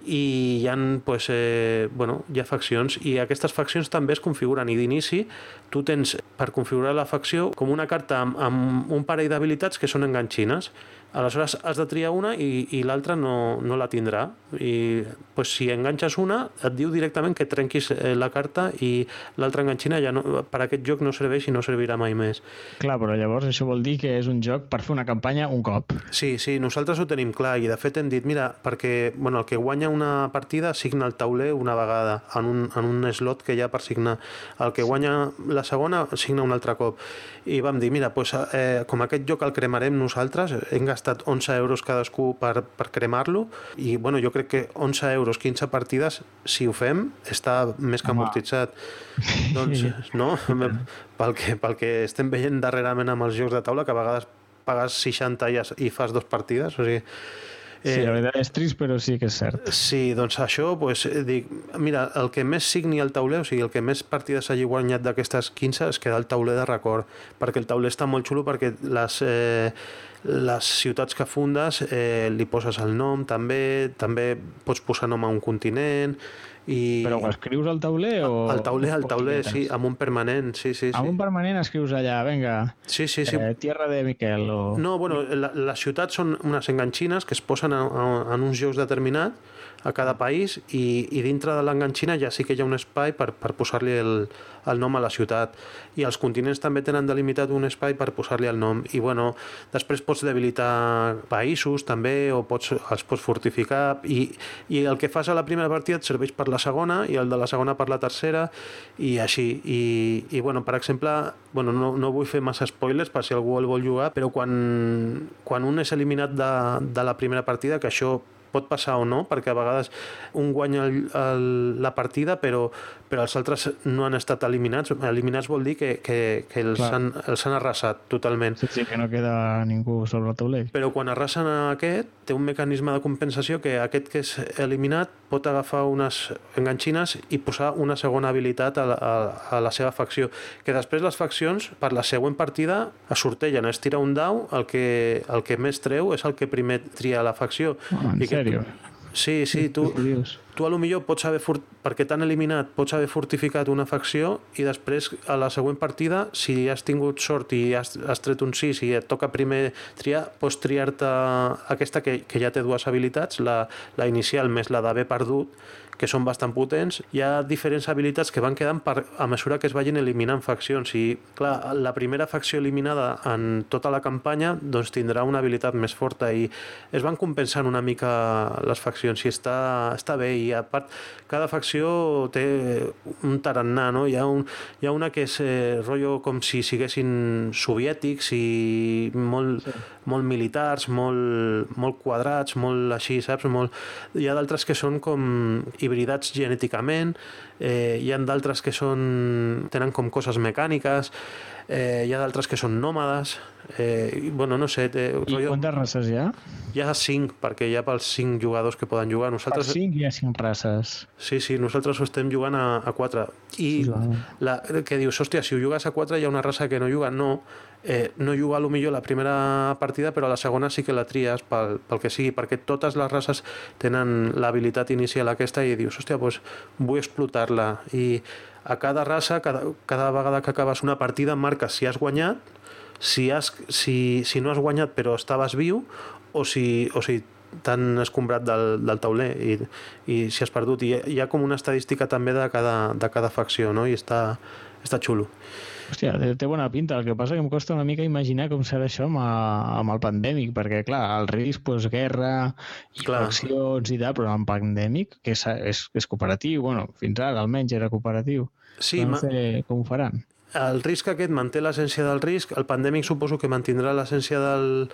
i hi ha, pues, eh, bueno, hi ha faccions i aquestes faccions també es configuren i d'inici tu tens per configurar la facció com una carta amb, amb un parell d'habilitats que són enganxines aleshores has de triar una i, i l'altra no, no la tindrà. I pues, si enganxes una et diu directament que trenquis eh, la carta i l'altra enganxina ja no, per aquest joc no serveix i no servirà mai més. Clar, però llavors això vol dir que és un joc per fer una campanya un cop. Sí, sí, nosaltres ho tenim clar i de fet hem dit, mira, perquè bueno, el que guanya una partida signa el tauler una vegada en un, en un slot que hi ha per signar. El que guanya la segona signa un altre cop. I vam dir, mira, pues, eh, com aquest joc el cremarem nosaltres hem gastat 11 euros cadascú per, per cremar-lo i bueno, jo crec que 11 euros, 15 partides, si ho fem, està més que amortitzat. doncs, no? pel, que, pel que estem veient darrerament amb els jocs de taula, que a vegades pagues 60 i, i fas dos partides, o sigui, Eh, sí, la veritat és trist, però sí que és cert. Sí, doncs això, pues, dic, mira, el que més signi el tauler, o sigui, el que més partides hagi guanyat d'aquestes 15 es queda el tauler de record, perquè el tauler està molt xulo perquè les, eh, les ciutats que fundes eh, li poses el nom també, també pots posar nom a un continent i... Però ho escrius al tauler o... Al tauler, al tauler, sí, amb un permanent, sí, sí. sí. Amb un permanent escrius allà, venga, sí, sí, sí. Eh, tierra de Miquel o... No, bueno, la, les ciutats són unes enganxines que es posen a, a, en uns jocs determinats a cada país i, i dintre de l'enganxina ja sí que hi ha un espai per, per posar-li el, el nom a la ciutat. I els continents també tenen delimitat un espai per posar-li el nom. I bueno, després pots debilitar països també o pots, els pots fortificar. I, i el que fas a la primera partida et serveix per la segona i el de la segona per la tercera i així. I, i bueno, per exemple bueno, no, no vull fer massa spoilers per si algú el vol jugar però quan, quan un és eliminat de, de la primera partida que això pot passar o no, perquè a vegades un guanya el, el, la partida però, però els altres no han estat eliminats. Eliminats vol dir que, que, que els, han, els han arrasat totalment. Sí, sí, que no queda ningú sobre el taulell. Però quan arrasen a aquest, té un mecanisme de compensació que aquest que és eliminat pot agafar unes enganxines i posar una segona habilitat a la, a, a la seva facció. Que després les faccions, per la següent partida, es sortellen, es tira un dau, el que, el que més treu és el que primer tria la facció. Oh, I sèrio? Que, Sí, sí, tu, tu a lo millor pots haver, fort, perquè t'han eliminat, pots haver fortificat una facció i després a la següent partida, si has tingut sort i has, has tret un 6 i et toca primer triar, pots triar-te aquesta que, que ja té dues habilitats, la, la inicial més la d'haver perdut, que són bastant potents, hi ha diferents habilitats que van quedant per, a mesura que es vagin eliminant faccions i, clar, la primera facció eliminada en tota la campanya doncs tindrà una habilitat més forta i es van compensant una mica les faccions i està, està bé i a part cada facció té un tarannà, no? Hi ha, un, hi ha una que és eh, rotllo com si siguessin soviètics i molt, sí. molt militars, molt, molt quadrats, molt així, saps? Molt... Hi ha d'altres que són com hibridats genèticament, eh, hi ha d'altres que són, tenen com coses mecàniques, eh, hi ha d'altres que són nòmades, eh, bueno, no sé... Té, I rotllo... quantes races hi ha? Hi ha cinc, perquè hi ha pels cinc jugadors que poden jugar. Nosaltres... Per cinc hi ha cinc races. Sí, sí, nosaltres ho estem jugant a, a quatre. I sí, la, que dius, hòstia, si ho jugues a quatre hi ha una raça que no juga, no. Eh, no juga a lo millor la primera partida, però la segona sí que la tries pel, pel que sigui, perquè totes les races tenen l'habilitat inicial aquesta i dius, hòstia, doncs vull explotar-la. I a cada raça, cada, cada vegada que acabes una partida, marques si has guanyat si, has, si, si no has guanyat però estaves viu o si, o si t'han escombrat del, del tauler i, i si has perdut. I hi ha com una estadística també de cada, de cada facció no? i està, està xulo. Hòstia, té bona pinta. El que passa que em costa una mica imaginar com serà això amb, a, amb el pandèmic, perquè, clar, el risc, doncs, guerra i clar. faccions i tal, però amb pandèmic, que és, és, és cooperatiu, bueno, fins ara almenys era cooperatiu. Sí, no sé com ho faran el risc aquest manté l'essència del risc, el pandèmic suposo que mantindrà l'essència del,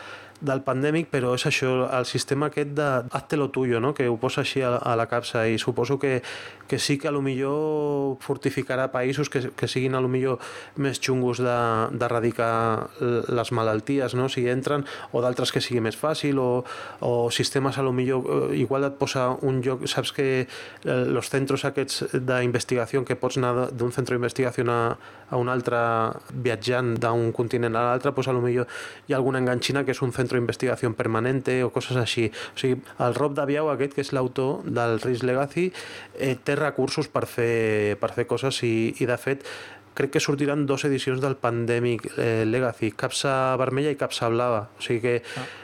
del pandèmic, però és això, el sistema aquest de hazte lo tuyo, no? que ho posa així a, a la capsa i suposo que, que sí que a lo millor fortificarà països que, que siguin a lo millor més xungos d'erradicar de, les malalties, no? si entren, o d'altres que sigui més fàcil, o, o sistemes a lo millor, eh, igual et posa un lloc, saps que els eh, centres aquests d'investigació que pots anar d'un centre d'investigació a, a un altre viatjant d'un continent a l'altre, pues a lo millor hi ha alguna enganxina que és un centre centro d'investigació permanente o coses així. O sigui, el Rob Daviau, aquest, que és l'autor del Risk Legacy, eh, té recursos per fer, per fer coses i, i de fet, crec que sortiran dos edicions del Pandemic eh, Legacy, capsa vermella i capsa blava. O sigui que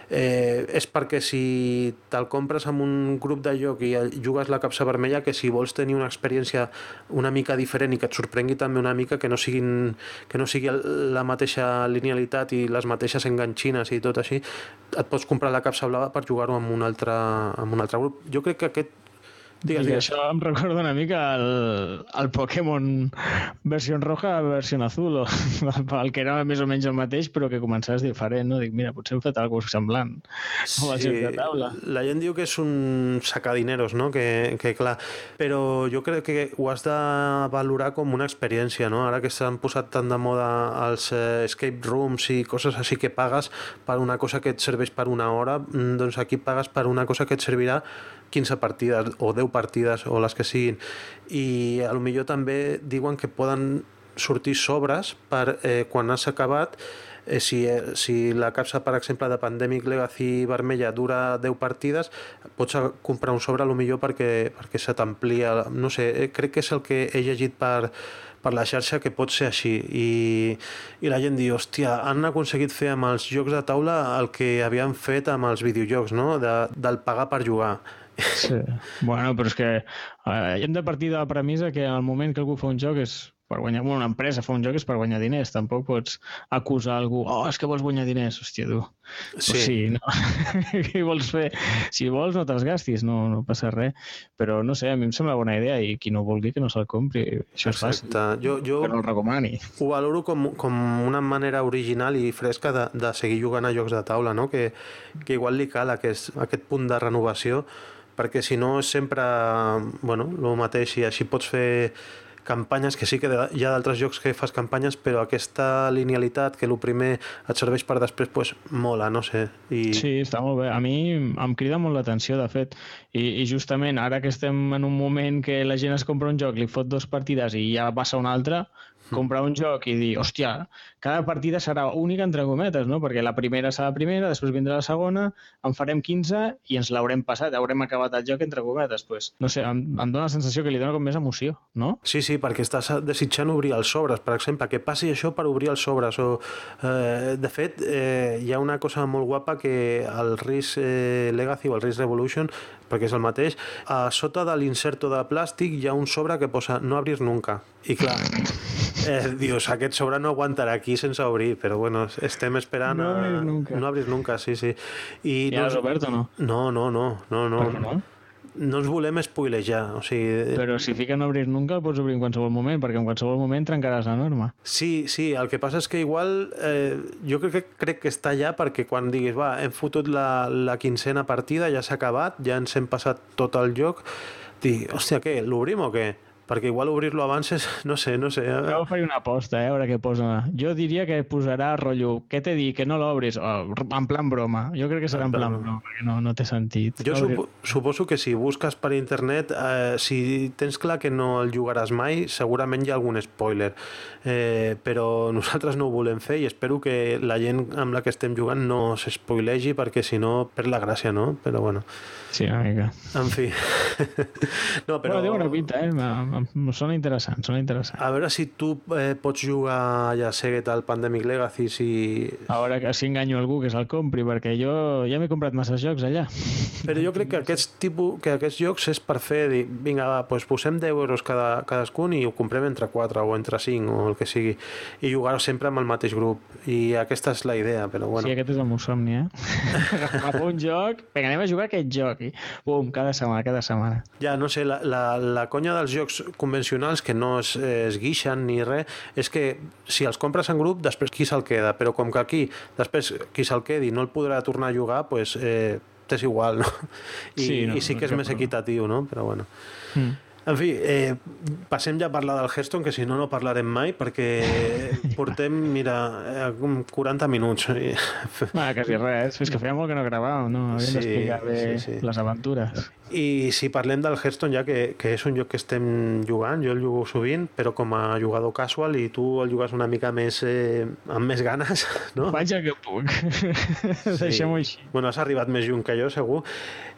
eh, és perquè si te'l compres amb un grup de joc i jugues la capsa vermella, que si vols tenir una experiència una mica diferent i que et sorprengui també una mica, que no, siguin, que no sigui la mateixa linealitat i les mateixes enganxines i tot així, et pots comprar la capsa blava per jugar-ho amb, un altre, amb un altre grup. Jo crec que aquest Digues, digues. això em recorda una mica el, el Pokémon versió roja, versió azul, o el que era més o menys el mateix, però que començaves diferent, no? Dic, mira, potser hem fet alguna cosa semblant. Sí, de taula. la gent diu que és un sacadineros, no? Que, que clar, però jo crec que ho has de valorar com una experiència, no? Ara que s'han posat tant de moda els eh, escape rooms i coses així que pagues per una cosa que et serveix per una hora, mm, doncs aquí pagues per una cosa que et servirà 15 partides o 10 partides o les que siguin. I a lo millor també diuen que poden sortir sobres per eh, quan has acabat eh, si, eh, si la capsa, per exemple, de Pandemic Legacy vermella dura 10 partides, pots comprar un sobre a lo millor perquè, perquè se t'amplia, no sé, eh, crec que és el que he llegit per, per la xarxa que pot ser així. I, i la gent diu, hòstia, han aconseguit fer amb els jocs de taula el que havien fet amb els videojocs, no? De, del pagar per jugar Sí. Bueno, però és que eh, hem de partir de la premissa que al moment que algú fa un joc és per guanyar, bueno, una empresa fa un joc és per guanyar diners, tampoc pots acusar algú, oh, és que vols guanyar diners, hòstia, tu. Sí. O sí, no? Què vols fer? Si vols no te'ls gastis, no, no passa res. Però no sé, a mi em sembla bona idea i qui no vulgui que no se'l compri, això és fàcil. Jo, jo que no el recomani. Ho valoro com, com una manera original i fresca de, de seguir jugant a jocs de taula, no? que, que igual li cal aquest, aquest punt de renovació perquè si no és sempre bueno, el mateix i així pots fer campanyes, que sí que hi ha d'altres jocs que fas campanyes, però aquesta linealitat, que el primer et serveix per després, pues, mola, no sé. I... Sí, està molt bé. A mi em crida molt l'atenció, de fet, i, i justament ara que estem en un moment que la gent es compra un joc, li fot dos partides i ja passa un altre. Comprar un joc i dir, hòstia, cada partida serà única entre cometes, no? Perquè la primera serà la primera, després vindrà la segona, en farem 15 i ens l'haurem passat, haurem acabat el joc entre cometes. Pues, no sé, em, em dóna la sensació que li dona com més emoció, no? Sí, sí, perquè estàs desitjant obrir els sobres, per exemple, que passi això per obrir els sobres. O, eh, de fet, eh, hi ha una cosa molt guapa que el Risk eh, Legacy o el Risk Revolution, perquè és el mateix, a sota de l'inserto de plàstic hi ha un sobre que posa no abrir nunca. I clar, Eh, dius, aquest sobre no aguantarà aquí sense obrir, però bueno, estem esperant... No abrir nunca. No abrir nunca, sí, sí. I ja no, has obert o no? No, no, no. no, no. Per què no? no ens volem spoilejar, o sigui... Però si fiquen obrir nunca el pots obrir en qualsevol moment, perquè en qualsevol moment trencaràs la norma. Sí, sí, el que passa és que igual eh, jo crec que, crec que està allà perquè quan diguis, va, hem fotut la, la quincena partida, ja s'ha acabat, ja ens hem passat tot el joc, dir, hòstia, què, l'obrim o què? Perquè igual obrir-lo abans és, no sé, no sé. Jo faré una aposta, eh, a veure què posa. Jo diria que posarà rotllo, què t'he dit, que no l'obris? Oh, en plan broma. Jo crec que serà en plan broma, perquè no, no té sentit. Jo supo, suposo que si busques per internet, eh, si tens clar que no el jugaràs mai, segurament hi ha algun spoiler. Eh, però nosaltres no ho volem fer i espero que la gent amb la que estem jugant no s'espoilegi perquè si no perd la gràcia, no? Però bueno. Sí, una mica. En fi. no, però... Bueno, té bona pinta, eh? Sona interessant, sona interessant. A veure si tu eh, pots jugar ja Seguet al Pandemic Legacy si... A veure que si enganyo algú que se'l compri, perquè jo ja m'he comprat massa jocs allà. Però jo crec que aquest tipus, que aquests jocs és per fer, dir, vinga, va, doncs posem 10 euros cada, cadascun i ho comprem entre 4 o entre 5 o el que sigui, i jugar sempre amb el mateix grup. I aquesta és la idea, però bueno. Sí, aquest és el meu somni, eh? Agafar un joc, vinga, anem a jugar aquest joc, i pum, cada setmana, cada setmana. Ja, no sé, la, la, la conya dels jocs convencionals que no es, es guixen ni res, és que si els compres en grup, després qui se'l queda, però com que aquí, després qui se'l quedi no el podrà tornar a jugar, pues, eh, t'és igual, no? I sí, no, i sí que és més equitatiu, no? Però bueno. Mm. En fi, eh, passem ja a parlar del Hearthstone, que si no, no parlarem mai, perquè portem, mira, eh, 40 minuts. Va, quasi res. És que feia molt que no gravàvem, no? Havíem sí, d'explicar bé sí, sí. les aventures. I si parlem del Hearthstone, ja que, que és un joc que estem jugant, jo el jugo sovint, però com a jugador casual, i tu el jugues una mica més eh, amb més ganes, no? Vaja que puc. Sí. Deixem-ho així. Bueno, has arribat més lluny que jo, segur.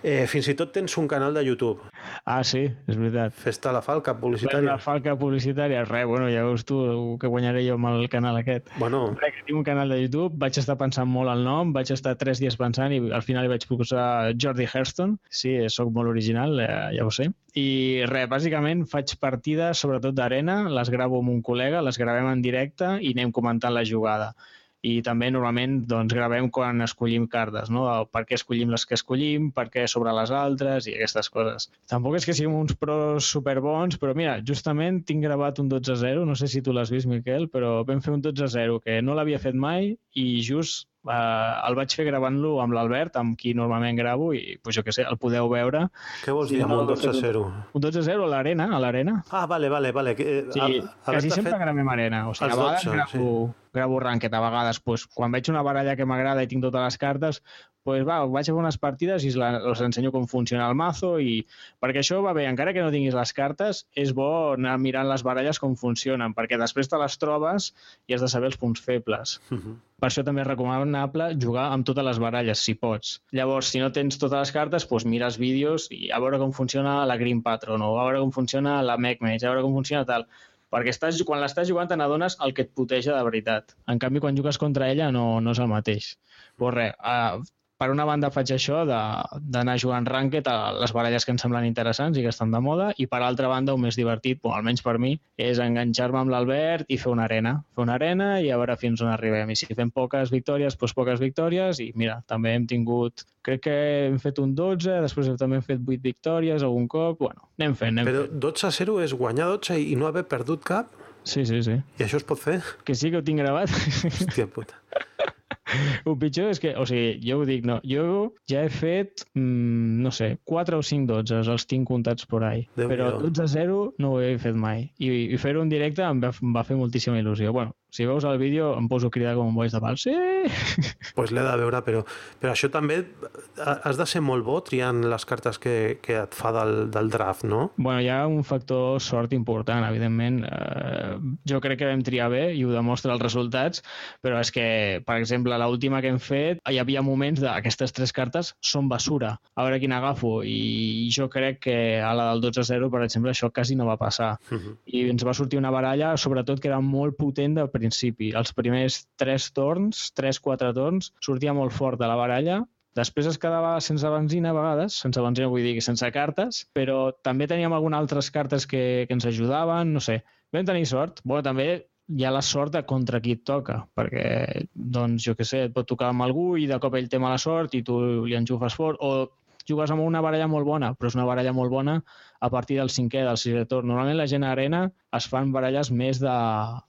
Eh, fins i tot tens un canal de YouTube. Ah, sí, és veritat. Festa la falca publicitària. La falca publicitària, res, bueno, ja veus tu que guanyaré jo amb el canal aquest. Bueno. Res, que tinc un canal de YouTube, vaig estar pensant molt al nom, vaig estar tres dies pensant i al final hi vaig posar Jordi Hurston. Sí, sóc molt original, eh, ja ho sé. I res, bàsicament faig partides, sobretot d'arena, les gravo amb un col·lega, les gravem en directe i anem comentant la jugada i també normalment doncs, gravem quan escollim cartes, no? per què escollim les que escollim, per què sobre les altres i aquestes coses. Tampoc és que siguem uns pros superbons, però mira, justament tinc gravat un 12-0, no sé si tu l'has vist, Miquel, però vam fer un 12-0 que no l'havia fet mai i just eh, el vaig fer gravant-lo amb l'Albert, amb qui normalment gravo, i pues, jo què sé, el podeu veure. Què vols dir amb un 12 a 0? Un 12 a 0 a l'arena, a l'arena. Ah, vale, vale, vale. Que, eh, sí, a, quasi sempre fet... gravem arena. O sigui, a vegades 12, gravo, sí. gravo ranked, a vegades, pues, quan veig una baralla que m'agrada i tinc totes les cartes, pues va, vaig a fer unes partides i us ensenyo com funciona el mazo i perquè això va bé, encara que no tinguis les cartes, és bo anar mirant les baralles com funcionen, perquè després te les trobes i has de saber els punts febles. Uh mhm. -huh. Per això també és recomanable jugar amb totes les baralles, si pots. Llavors, si no tens totes les cartes, doncs mires vídeos i a veure com funciona la Green Patron o a veure com funciona la Mech Mage, a veure com funciona tal perquè estàs, quan l'estàs jugant te n'adones el que et puteja de veritat. En canvi, quan jugues contra ella no, no és el mateix. Pues res, uh, per una banda faig això d'anar jugant ranked a les baralles que em semblen interessants i que estan de moda, i per altra banda, el més divertit, bon, almenys per mi, és enganxar-me amb l'Albert i fer una arena. Fer una arena i a veure fins on arribem. I si fem poques victòries, doncs poques victòries, i mira, també hem tingut, crec que hem fet un 12, després també hem fet 8 victòries algun cop, bueno, anem fent, anem Però 12 a 0 és guanyar 12 i no haver perdut cap? Sí, sí, sí. I això es pot fer? Que sí, que ho tinc gravat. Hòstia puta. El pitjor és que, o sigui, jo ho dic, no, jo ja he fet, mmm, no sé, 4 o 5 12, els tinc comptats por ahí. Déu però 12 a 0 no ho he fet mai. I, i fer-ho en directe em va, em va fer moltíssima il·lusió. Bueno, si veus el vídeo em poso a cridar com un boig de pal. Sí! pues l'he de veure, però, però això també has de ser molt bo triant les cartes que, que et fa del, del draft, no? Bueno, hi ha un factor sort important, evidentment. Eh, jo crec que vam triar bé i ho demostra els resultats, però és que, per exemple, l'última que hem fet, hi havia moments d'aquestes tres cartes són basura. A veure quina agafo. I jo crec que a la del 12-0, per exemple, això quasi no va passar. Uh -huh. I ens va sortir una baralla, sobretot, que era molt potent de principi. Els primers tres torns, tres, quatre torns, sortia molt fort de la baralla, Després es quedava sense benzina a vegades, sense benzina vull dir sense cartes, però també teníem algunes altres cartes que, que ens ajudaven, no sé. Vam tenir sort. Bueno, també hi ha la sort de contra qui et toca, perquè, doncs, jo què sé, et pot tocar amb algú i de cop ell té mala sort i tu li enxufes fort, o jugues amb una baralla molt bona, però és una baralla molt bona a partir del cinquè, del sisè torn. Normalment la gent a arena es fan baralles més de,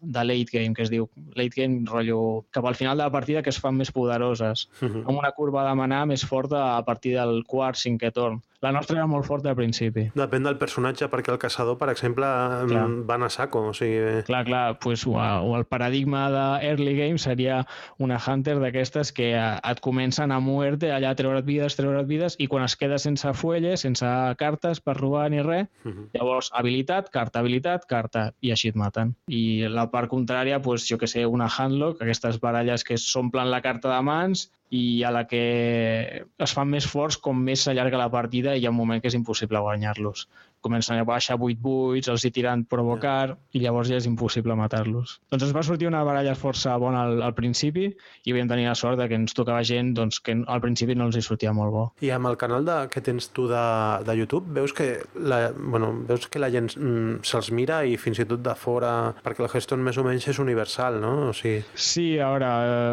de late game, que es diu late game, rotllo, cap al final de la partida que es fan més poderoses, uh -huh. amb una curva de manar més forta a partir del quart, cinquè torn. La nostra era molt forta al principi. Depèn del personatge, perquè el caçador, per exemple, clar. van a saco. O sigui... Clar, clar, pues, o el paradigma de early game seria una hunter d'aquestes que et comencen a muerte, allà treure't vides, treure't vides, i quan es queda sense fuelles, sense cartes per robar ni res, uh -huh. llavors habilitat, carta, habilitat, carta, i així et maten. I la part contrària, pues, jo que sé, una handlock, aquestes baralles que s'omplen la carta de mans i a la que es fan més forts com més s'allarga la partida i hi ha un moment que és impossible guanyar-los comencen a baixar 8 buits, els hi tirant provocar, i llavors ja és impossible matar-los. Doncs ens va sortir una baralla força bona al, al principi i vam tenir la sort de que ens tocava gent doncs, que al principi no els hi sortia molt bo. I amb el canal de, que tens tu de, de YouTube, veus que la, bueno, veus que la gent mm, se'ls mira i fins i tot de fora, perquè el Hearthstone més o menys és universal, no? O sigui... Sí, a veure,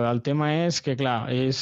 el tema és que, clar, és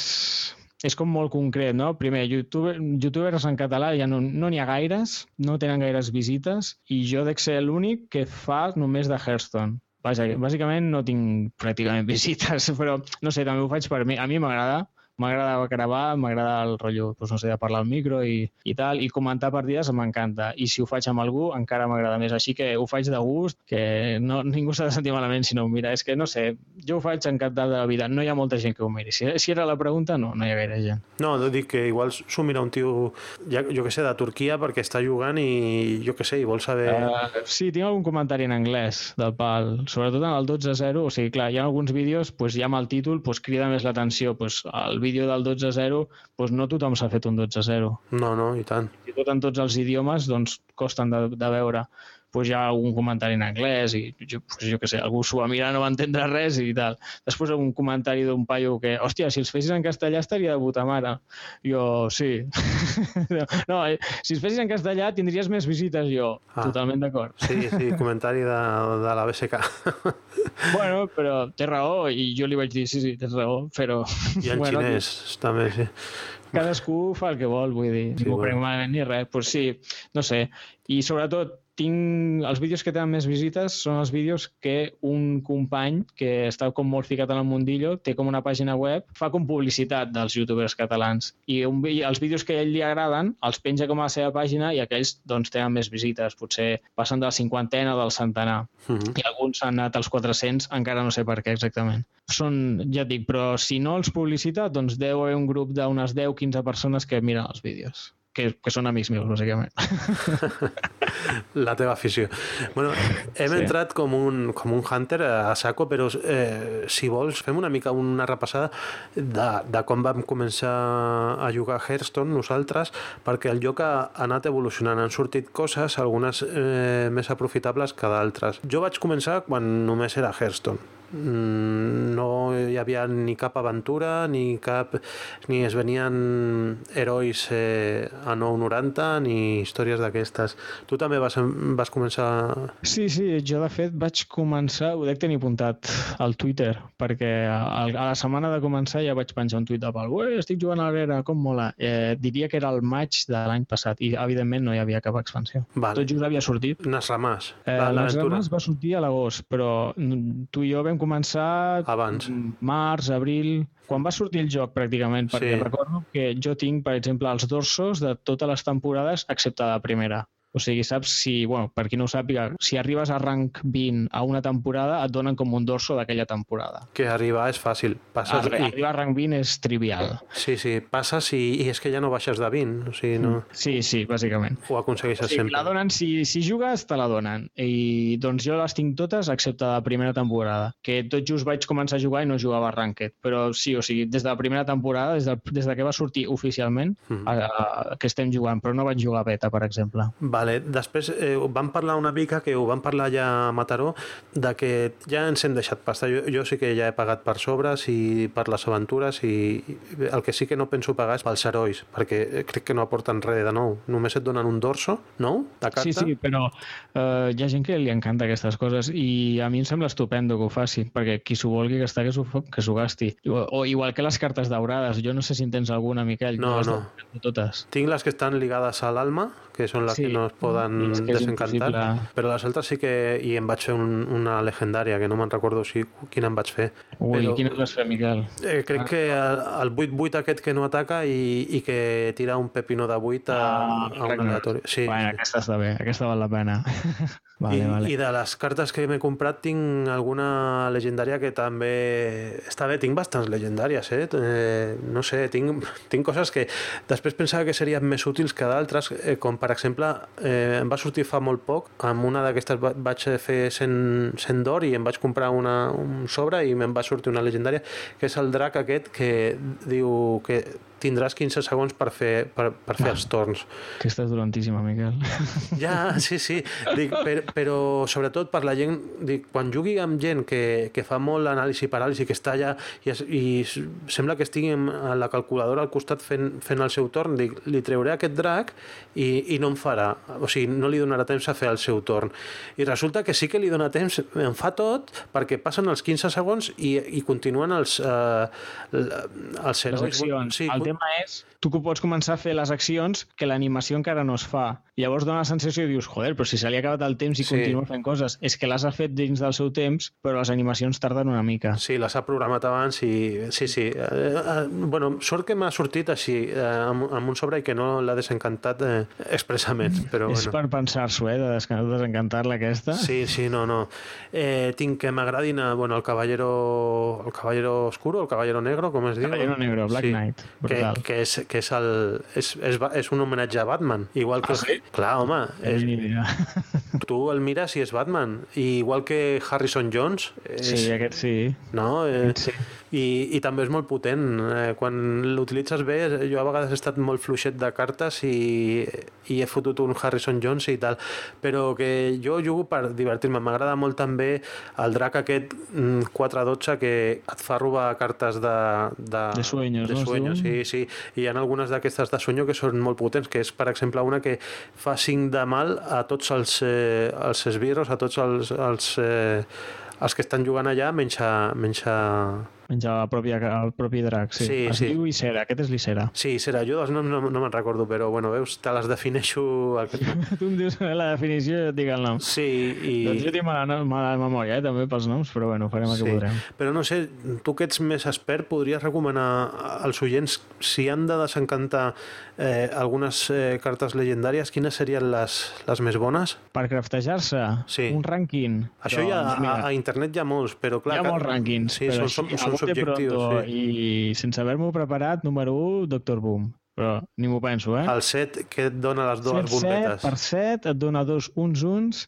és com molt concret, no? Primer, YouTube, youtubers en català ja no n'hi no ha gaires, no tenen gaires visites, i jo dec ser l'únic que fa només de Hearthstone. Vaja, bàsicament no tinc pràcticament visites, però no sé, també ho faig per mi. A mi m'agrada, m'agrada gravar, m'agrada el rotllo, doncs, no sé, de parlar al micro i, i tal, i comentar partides m'encanta. I si ho faig amb algú, encara m'agrada més. Així que ho faig de gust, que no, ningú s'ha de sentir malament si no ho mira. És que, no sé, jo ho faig encantat de la vida. No hi ha molta gent que ho miri. Si, si era la pregunta, no, no hi ha gaire gent. No, dic que igual s'ho mira un tio, ja, jo que sé, de Turquia perquè està jugant i jo que sé, i vol saber... Uh, sí, tinc algun comentari en anglès del pal, sobretot en el 12-0, o sigui, clar, hi ha alguns vídeos, pues, ja amb el títol pues, crida més l'atenció. Pues, el vídeo del 12-0, pues, no tothom s'ha fet un 12-0. No, no, i tant. I tot en tots els idiomes, doncs, costen de, de veure pues hi ha algun comentari en anglès i jo, pues jo què sé, algú s'ho va mirar, no va entendre res i tal. Després un comentari d'un paio que, hòstia, si els fessis en castellà estaria de puta mare. Jo, sí. no, eh, si els fessis en castellà tindries més visites jo. Ah. Totalment d'acord. Sí, sí, comentari de, de la BSK. bueno, però té raó i jo li vaig dir, sí, sí, tens raó, però... I en bueno, xinès, també, sí cadascú fa el que vol, vull dir, sí, no bueno. malament ni res, pues sí, no sé. I sobretot, tinc els vídeos que tenen més visites són els vídeos que un company que està com molt ficat en el mundillo té com una pàgina web, fa com publicitat dels youtubers catalans i un, els vídeos que a ell li agraden els penja com a la seva pàgina i aquells doncs tenen més visites, potser passen de la cinquantena o del centenar uh mhm. -huh. i alguns han anat als 400, encara no sé per què exactament. Són, ja et dic, però si no els publicita, doncs deu haver un grup d'unes 10-15 persones que miren els vídeos que, que són amics meus, bàsicament. La teva afició. Bueno, hem sí. entrat com un, com un hunter a saco, però eh, si vols fem una mica una repassada de, de com vam començar a jugar a Hearthstone nosaltres, perquè el joc ha anat evolucionant. Han sortit coses, algunes eh, més aprofitables que d'altres. Jo vaig començar quan només era Hearthstone no hi havia ni cap aventura ni cap ni es venien herois eh, a 9.90 ni històries d'aquestes. Tu també vas, vas començar Sí, sí, jo de fet vaig començar ho dec tenir apuntat al Twitter perquè a, a la setmana de començar ja vaig penjar un tuit de pal estic jugant a l'era, com mola? Eh, diria que era el maig de l'any passat i evidentment no hi havia cap expansió. Vale. tot just havia sortit. Nasramàs eh, Nasramàs va sortir a l'agost però tu i jo vam començar abans març, abril, quan va sortir el joc pràcticament, perquè sí. recordo que jo tinc, per exemple, els dorsos de totes les temporades excepte la primera. O sigui, saps si, bueno, per qui no ho sàpiga, si arribes a rank 20 a una temporada, et donen com un dorso d'aquella temporada. Que arribar és fàcil. Passes Arri i... Arribar a rank 20 és trivial. Sí, sí, passes i, i és que ja no baixes de 20. O sigui, no... Sí, sí, bàsicament. Ho aconsegueixes o sigui, sempre. La donen, si, si jugues, te la donen. I doncs jo les tinc totes, excepte la primera temporada, que tot just vaig començar a jugar i no jugava a Ranked. Però sí, o sigui, des de la primera temporada, des de, des de que va sortir oficialment, mm -hmm. a, a, que estem jugant, però no vaig jugar a beta, per exemple. Vale Vale. Després eh, vam parlar una mica, que ho vam parlar ja a Mataró, de que ja ens hem deixat pasta. Jo, jo sí que ja he pagat per sobres i per les aventures i el que sí que no penso pagar és pels herois, perquè crec que no aporten res de nou. Només et donen un dorso, no? De carta. Sí, sí, però eh, hi ha gent que li encanta aquestes coses i a mi em sembla estupendo que ho faci, perquè qui s'ho vulgui gastar que s'ho gasti. O, o igual que les cartes daurades. Jo no sé si en tens alguna, Miquel. No, no. Totes. Tinc les que estan ligades a l'alma, que són les sí. que no es poden es desencantar, però les altres sí que... i em vaig fer un, una legendària, que no me'n recordo si quina em vaig fer. Ui, però, quina vas fer, Miquel? Eh, crec ah. que el, 8-8 aquest que no ataca i, i que tira un pepino de 8 a, ah, a un aleatori. Sí. Bueno, aquesta està bé, aquesta val la pena. Vale, I, vale. I de les cartes que m'he comprat tinc alguna legendària que també està bé, tinc bastants legendàries, eh? eh no sé, tinc, tinc coses que després pensava que serien més útils que d'altres, eh, com per exemple, eh, em va sortir fa molt poc, amb una d'aquestes vaig fer 100, 100 d'or i em vaig comprar una, un sobre i me'n va sortir una legendària, que és el drac aquest que diu que tindràs 15 segons per fer, per, per fer els torns. Que estàs dolentíssima, Miquel. Ja, sí, sí. Dic, per, però sobretot per la gent, dic, quan jugui amb gent que, que fa molt anàlisi paràlisi, que està allà i, es, i sembla que estigui a la calculadora al costat fent, fent el seu torn, dic, li treuré aquest drac i, i no em farà, o sigui, no li donarà temps a fer el seu torn. I resulta que sí que li dona temps, em fa tot, perquè passen els 15 segons i, i continuen els, eh, els herois. Sí, el tema és, tu que pots començar a fer les accions que l'animació encara no es fa. Llavors dona la sensació i dius, joder, però si se li ha acabat el temps i Sí. sí. continua fent coses. És que les ha fet dins del seu temps, però les animacions tarden una mica. Sí, les ha programat abans i... Sí, sí. Eh, eh, bueno, sort que m'ha sortit així, eh, amb, amb un sobre i que no l'ha desencantat eh, expressament, però És bueno. per pensar-s'ho, eh, de desencantar-la aquesta. Sí, sí, no, no. Eh, tinc que m'agradin, eh, bueno, el Caballero, el Caballero Oscuro, el Caballero Negro, com es diu? Caballero Negro, Black Knight, Que, brutal. que, és, que és, el, és, és, és un homenatge a Batman. Igual que... Ah, sí? Clar, home, és, tu el mires i és Batman. I igual que Harrison Jones. És, Sí, aquest sí. No? Eh, Sí. i, I també és molt potent. Eh, quan l'utilitzes bé, jo a vegades he estat molt fluixet de cartes i, i he fotut un Harrison Jones i tal, però que jo jugo per divertir-me. M'agrada molt també el drac aquest mm, 4-12 que et fa robar cartes de... De, De sueños, de no, sueños, sí? Sí. I hi ha algunes d'aquestes de sueño que són molt potents, que és, per exemple, una que fa 5 de mal a tots els, eh, els esbirros, a tots els, els, eh, els que estan jugant allà, menys a, menys a, Menja el propi, el propi drac, sí. Sí, es sí. diu Isera, aquest és l'Isera. Sí, serà jo, no, no, no me'n recordo, però bueno, veus, te les defineixo... Que... tu em dius la definició i jo et dic el nom. Sí, i... Doncs jo tinc mala, mala memòria, eh, també, pels noms, però bueno, farem el que podrem. Però no sé, tu que ets més expert, podries recomanar als oients si han de desencantar eh, algunes eh, cartes legendàries, quines serien les, les més bones? Per craftejar-se, Sí. un rànquing. Això ja, Doncs, a, mira, a internet hi ha molts, però clar... hi ha molts rànquings, Sí, però són, són, són a bote subjectius, pronto sí. I sense haver-m'ho preparat, número 1, Doctor Boom. Però ni m'ho penso, eh? El set que et dona les dues 7, bombetes. per 7 et dona dos uns uns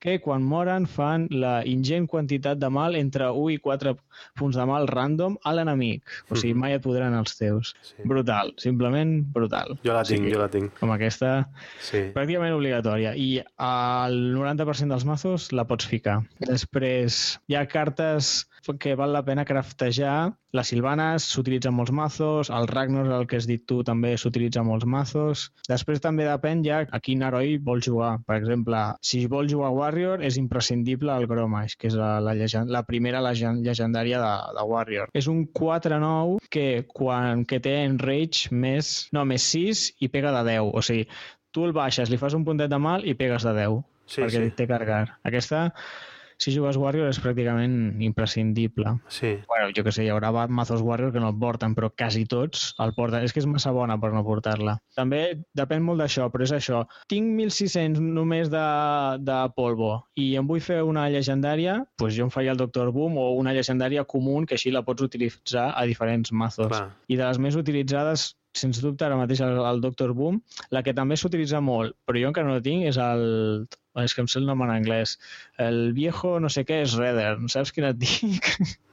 que quan moren fan la ingent quantitat de mal entre 1 i 4 punts de mal random a l'enemic. O sigui, Mhm. mai et podran els teus. Sí. Brutal, simplement brutal. Jo la O sigui, tinc, jo la tinc. Com aquesta, Sí. pràcticament obligatòria. I el 90% dels mazos la pots ficar. Després, hi ha cartes que val la pena craftejar. Les Silvanes s'utilitzen molts mazos, el Ragnar, el que has dit tu, també s'utilitza molts mazos. Després també depèn ja a quin heroi vols jugar. Per exemple, si vols jugar Warrior, és imprescindible el Grommash, que és la, la, llegend, la primera legen- llegendària de, de Warrior. És un 4-9 que, quan, que té Enrage més, no, més 6 i pega de 10. O sigui, tu el baixes, li fas un puntet de mal i pegues de 10, Sí, perquè sí. té cargar. Aquesta, si jugues Warrior, és pràcticament imprescindible. Sí. Bueno, jo que sé, hi haurà mazos Warrior que no el porten, però quasi tots el porten. És que és massa bona per no portar-la. També depèn molt d'això, però és això. Tinc 1.600 només de, de polvo i em vull fer una llegendària, doncs jo em faria el Doctor Boom o una llegendària comú que així la pots utilitzar a diferents mazos. Clar. I de les més utilitzades, sens dubte, ara mateix el, el Doctor Boom, la que també s'utilitza molt, però jo encara no la tinc, és el... És que em sé el nom en anglès. El viejo no sé què és Redder. Saps quin et dic?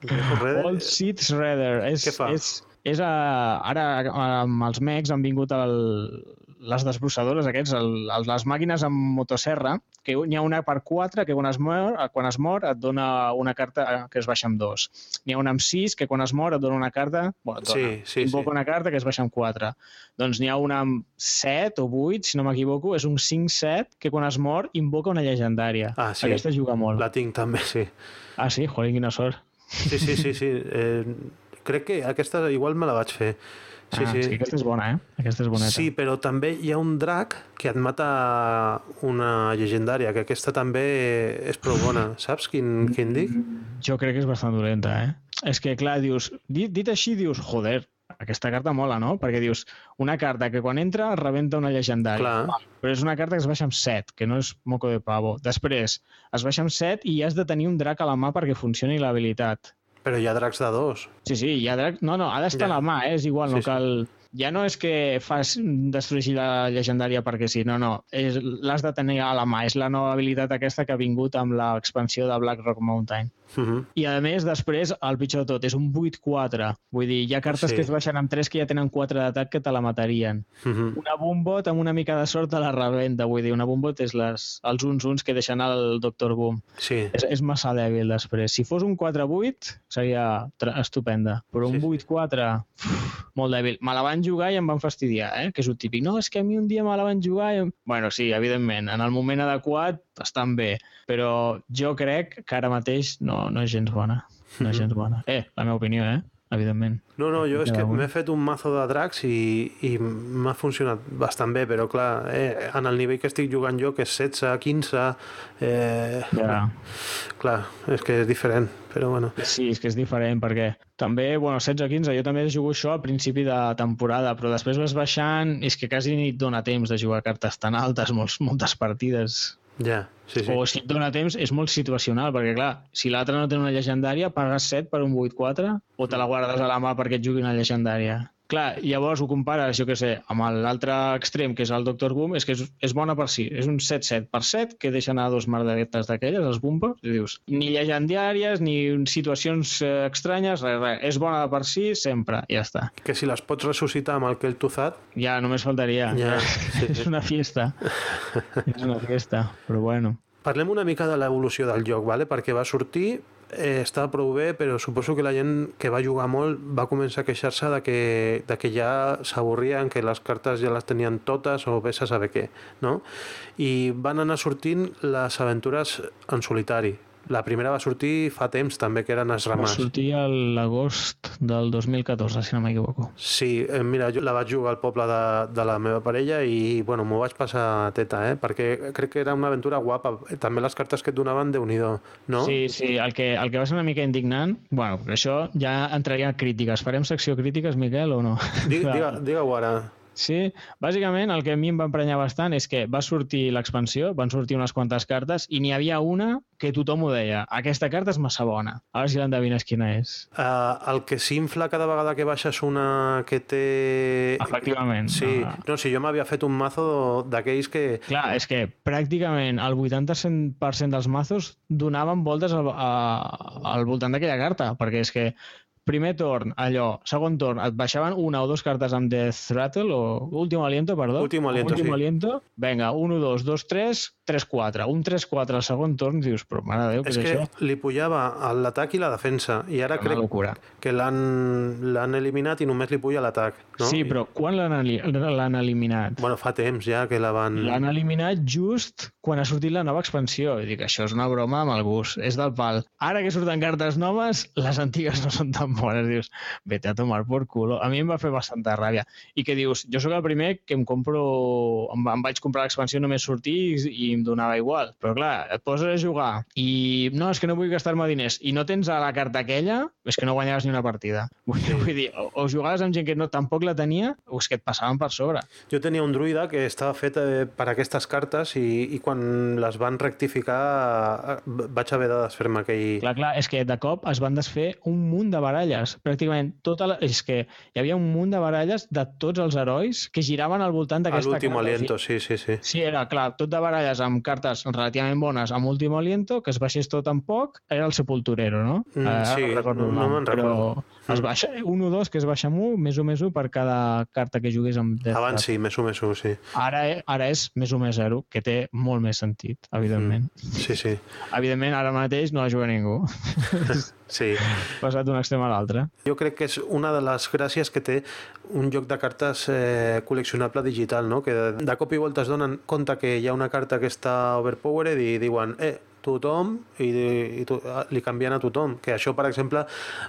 Redder- Old Seed Shredder. És, Què fa? És, és a, ara amb els mecs han vingut el, les desbrossadores aquests, el, el, les màquines amb motosserra, que n'hi ha una per 4 que quan es mor, quan es mor et dona una carta eh, que es baixa amb 2. N'hi ha una amb 6 que quan es mor et dona una carta, bueno, et dona, Sí, sí, invoca sí. una carta que es baixa amb 4. Doncs n'hi ha una amb 7 o 8, si no m'equivoco, és un 5-7 que quan es mor invoca una llegendària. Ah, sí. Aquesta juga molt. La tinc també, sí. Ah, sí? Joder, quina sort. Sí, sí, sí, sí. Eh, crec que aquesta igual me la vaig fer. Sí, ah, sí. sí, aquesta és bona, eh? Aquesta és boneta. Sí, però també hi ha un drac que et mata una llegendària, que aquesta també és prou bona. Saps quin, quin dic? Jo crec que és bastant dolenta, eh? És que, clar, dius... Dit, dit així, dius, joder, aquesta carta mola, no? Perquè dius, una carta que quan entra rebenta una llegendària. Clar. Però és una carta que es baixa amb 7, que no és moco de pavo. Després, es baixa amb 7 i has de tenir un drac a la mà perquè funcioni l'habilitat. Però hi ha dracs de dos. Sí, sí, hi ha drac... No, no, ha d'estar Ja. a la mà, eh? És igual, Sí, no cal... Ja no és que fas destrueixi la llegendària perquè sí, no, no. L'has de tenir a la mà. És la nova habilitat aquesta que ha vingut amb l'expansió de Black Rock Mountain. Uh -huh. I a més, després, el pitjor de tot, és un 8-4. Vull dir, hi ha cartes Sí. que es baixen amb 3 que ja tenen 4 d'atac que te la matarien. Uh -huh. Una bombot amb una mica de sort te la rebenta. Vull dir, una bombot és les, els uns uns que deixen el Doctor Boom. Sí. És, és massa dèbil després. Si fos un 4-8 seria estupenda, però un Sí, sí. 8-4 uf, molt dèbil. Me la van jugar i em van fastidiar, eh? que és el típic. No, és que a mi un dia me la van jugar i... em-" Bueno, sí, evidentment, en el moment adequat estan bé, però jo crec que ara mateix no, no és gens bona. No és Mhm. gens bona. Eh, la meva opinió, eh? Evidentment. No, no, jo és que m'he fet un mazo de dracs i, i m'ha funcionat bastant bé, però clar, eh, en el nivell que estic jugant jo, que és 16, 15, eh, Ja. clar, és que és diferent, però bueno. Sí, és que és diferent, perquè també, bueno, 16-15, jo també jugo això al principi de temporada, però després vas baixant, és que quasi ni et dona temps de jugar cartes tan altes, molts, moltes partides. Ja, sí, sí. O si et dona temps, és molt situacional, perquè clar, si l'altre no té una llegendària, pagues 7 per un 8-4 o te la guardes a la mà perquè et jugui una llegendària. Clar, llavors ho compares, jo què sé, amb l'altre extrem, que és el Doctor Boom, és que és, és bona per si. És un 7-7 per 7 que deixa anar dos merderetes d'aquelles, els bombers, i dius, ni llegendàries, ni situacions eh, estranyes, res, res. És bona per si sempre, ja està. Que si les pots ressuscitar amb el que el tuzat, Ja, només faltaria. Ja, sí, és una fiesta. és una fiesta, però bueno. Parlem una mica de l'evolució del joc, vale? perquè va sortir, eh, estava prou bé, però suposo que la gent que va jugar molt va començar a queixar-se de, que, de que ja s'avorrien, que les cartes ja les tenien totes o vés a saber què, no? I van anar sortint les aventures en solitari. La primera va sortir fa temps també, que eren Va esramats. sortir a l'agost del 2014, si no m'equivoco. Sí, eh, mira, jo la vaig jugar al poble de, de la meva parella i, bueno, m'ho vaig passar teta, eh? Perquè crec que era una aventura guapa. També les cartes que et donaven, déu nhi no? Sí, sí, el que, el que va ser una mica indignant, bueno, això ja entraria a crítiques. Farem secció crítiques, Miquel, o no? Digue, Clar. digue, digue-ho ara. Sí, bàsicament el que a mi em va emprenyar bastant és que va sortir l'expansió, van sortir unes quantes cartes i n'hi havia una que tothom ho deia, aquesta carta és massa bona. A veure si l'endevines quina és. Uh, el que s'infla cada vegada que baixes una que té... Efectivament. Sí, Ah. no, si jo m'havia fet un mazo d'aquells que... Clar, és que pràcticament el 80% dels mazos donaven voltes al, a, al voltant d'aquella carta, perquè és que primer torn, allò, segon torn, et baixaven una o dues cartes amb Death Rattle, o Último Aliento, perdó. Último Aliento, Último sí. Aliento, venga, 1, 2, 2, 3, 3, 4. Un 3, 4 al segon torn, dius, però mare de Déu, què És és, que això? li pujava l'atac i la defensa, i ara crec locura. que l'han eliminat i només li puja l'atac. No? Sí, però quan l'han eliminat? Bueno, fa temps ja que la van... L'han eliminat just quan ha sortit la nova expansió. I dic, això és una broma amb el gust, és del pal. Ara que surten cartes noves, les antigues no són tan bones. Dius, vete a tomar por culo. A mi em va fer bastanta ràbia. I que dius, jo sóc el primer que em compro... Em, em vaig comprar l'expansió només sortir i, i em donava igual. Però clar, et poses a jugar i no, és que no vull gastar-me diners i no tens a la carta aquella, és que no guanyaves ni una partida. Vull, vull dir, o, o jugaves amb gent que no, tampoc la tenia o és que et passaven per sobre. Jo tenia un druida que estava fet eh, per aquestes cartes i, i quan les van rectificar eh, vaig haver de desfer-me aquell... Clar, clar, és que de cop es van desfer un munt de baralles. Pràcticament tota la... És que hi havia un munt de baralles de tots els herois que giraven al voltant A d'aquesta l'últim carta. aliento, sí, sí, sí. Sí, era, clar, tot de baralles amb cartes relativament bones amb últim aliento, que es baixés tot en poc, era el sepulturero, no? Mm, sí, recordo no nom, me'n però recordo. es Mm. baixa, un o dos, que es baixa amb un, més o més un per cada carta que jugués amb Death Abans Trap. sí, més o més un, sí. Ara, ara és més o més zero, que té molt més sentit, evidentment. Sí, sí. Evidentment, ara mateix no la juga ningú. Sí. Passat d'un extrem a l'altre. Jo crec que és una de les gràcies que té un joc de cartes eh, col·leccionable digital, no? que de, de cop i volta es donen compte que hi ha una carta que està overpowered i diuen eh, tothom i, i to, li canvien a tothom que això per exemple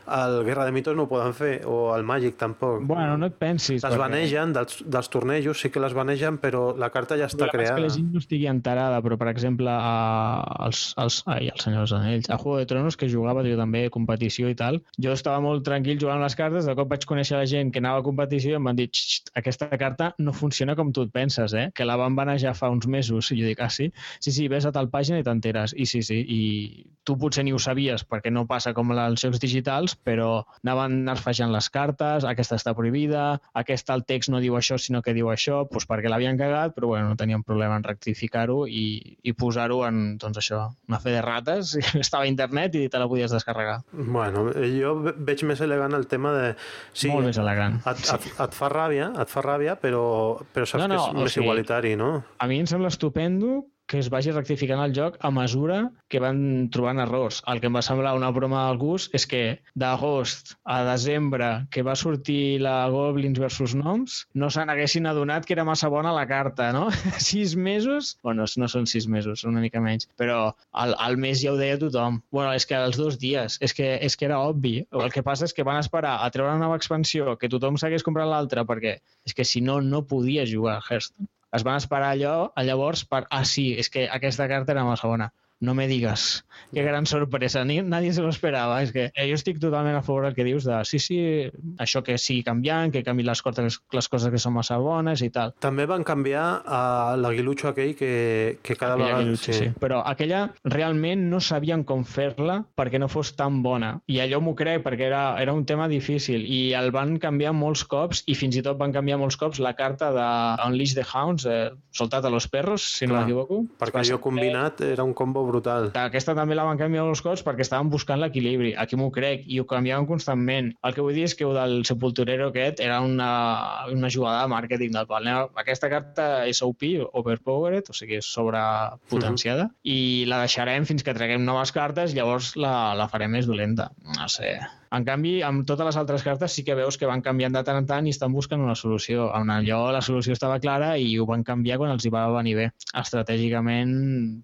el Guerra de Mitos no ho poden fer o el Magic tampoc Bueno, no et pensis. les banegen dels, dels tornejos sí que les banegen però la carta ja està és que creada la gent no estigui enterada, però, per exemple, a, als, als, ai, als Senyors Anells, a Juego de Tronos, que jugava jo també competició i tal, jo estava molt tranquil jugant les cartes, de cop vaig conèixer la gent que anava a competició i em van dir "Xt, aquesta carta no funciona com tu et penses, eh? que la van banejar fa uns mesos. I jo dic, ah, sí? Sí, sí, ves a tal pàgina i t'enteres. I sí, sí, i tu potser ni ho sabies perquè no passa com als jocs digitals, però anaven nerfejant les cartes, aquesta està prohibida, aquesta el text no diu això sinó que diu això, doncs perquè l'havien cagat, però bueno, no tenien problema en rectificar-ho i, i posar-ho en, doncs això, una fe de rates, estava a internet i te la podies descarregar. bueno, jo ve- veig més elegant el tema de sí, Molt més elegant. et, et, et fa ràbia, et fa ràbia, però, però saps No, no, que és més sigui- igualitari, no? A mi em sembla estupendo que es vagi rectificant el joc a mesura que van trobant errors. El que em va semblar una broma al gust és que d'agost a desembre, que va sortir la Goblins versus Noms, no se n'haguessin adonat que era massa bona la carta, no? sis mesos? Bueno, no són sis mesos, són una mica menys, però al, al mes ja ho deia tothom. Bueno, és que els dos dies, és que, és que era obvi. El que passa és que van esperar a treure una nova expansió, que tothom s'hagués comprat l'altra, perquè és que si no, no podia jugar a Hearthstone. Es van esperar allò, llavors, per... Ah, sí, és que aquesta carta era massa bona no me digas. Que gran sorpresa, ni, nadie se lo esperava. És que eh, jo estic totalment a favor del que dius de sí, sí, això que sigui canviant, que canvi les coses, les coses que són massa bones i tal. També van canviar a l'aguilutxo aquell que, que cada aquella vegada... Sí. sí. Però aquella realment no sabien com fer-la perquè no fos tan bona. I allò m'ho crec perquè era, era un tema difícil i el van canviar molts cops i fins i tot van canviar molts cops la carta de Unleash the Hounds, eh, soltat a los perros, si Clar, no m'equivoco. Perquè allò combinat era un combo brutal. Aquesta també la van canviar molts cops perquè estaven buscant l'equilibri. Aquí m'ho crec, i ho canviaven constantment. El que vull dir és que el del Sepulturero aquest era una, una jugada de màrqueting del qual aquesta carta és OP, overpowered, o sigui, és sobrepotenciada, uh -huh. i la deixarem fins que treguem noves cartes, llavors la, la farem més dolenta. No sé, en canvi, amb totes les altres cartes sí que veus que van canviant de tant en tant i estan buscant una solució. En allò la solució estava clara i ho van canviar quan els hi va venir bé, estratègicament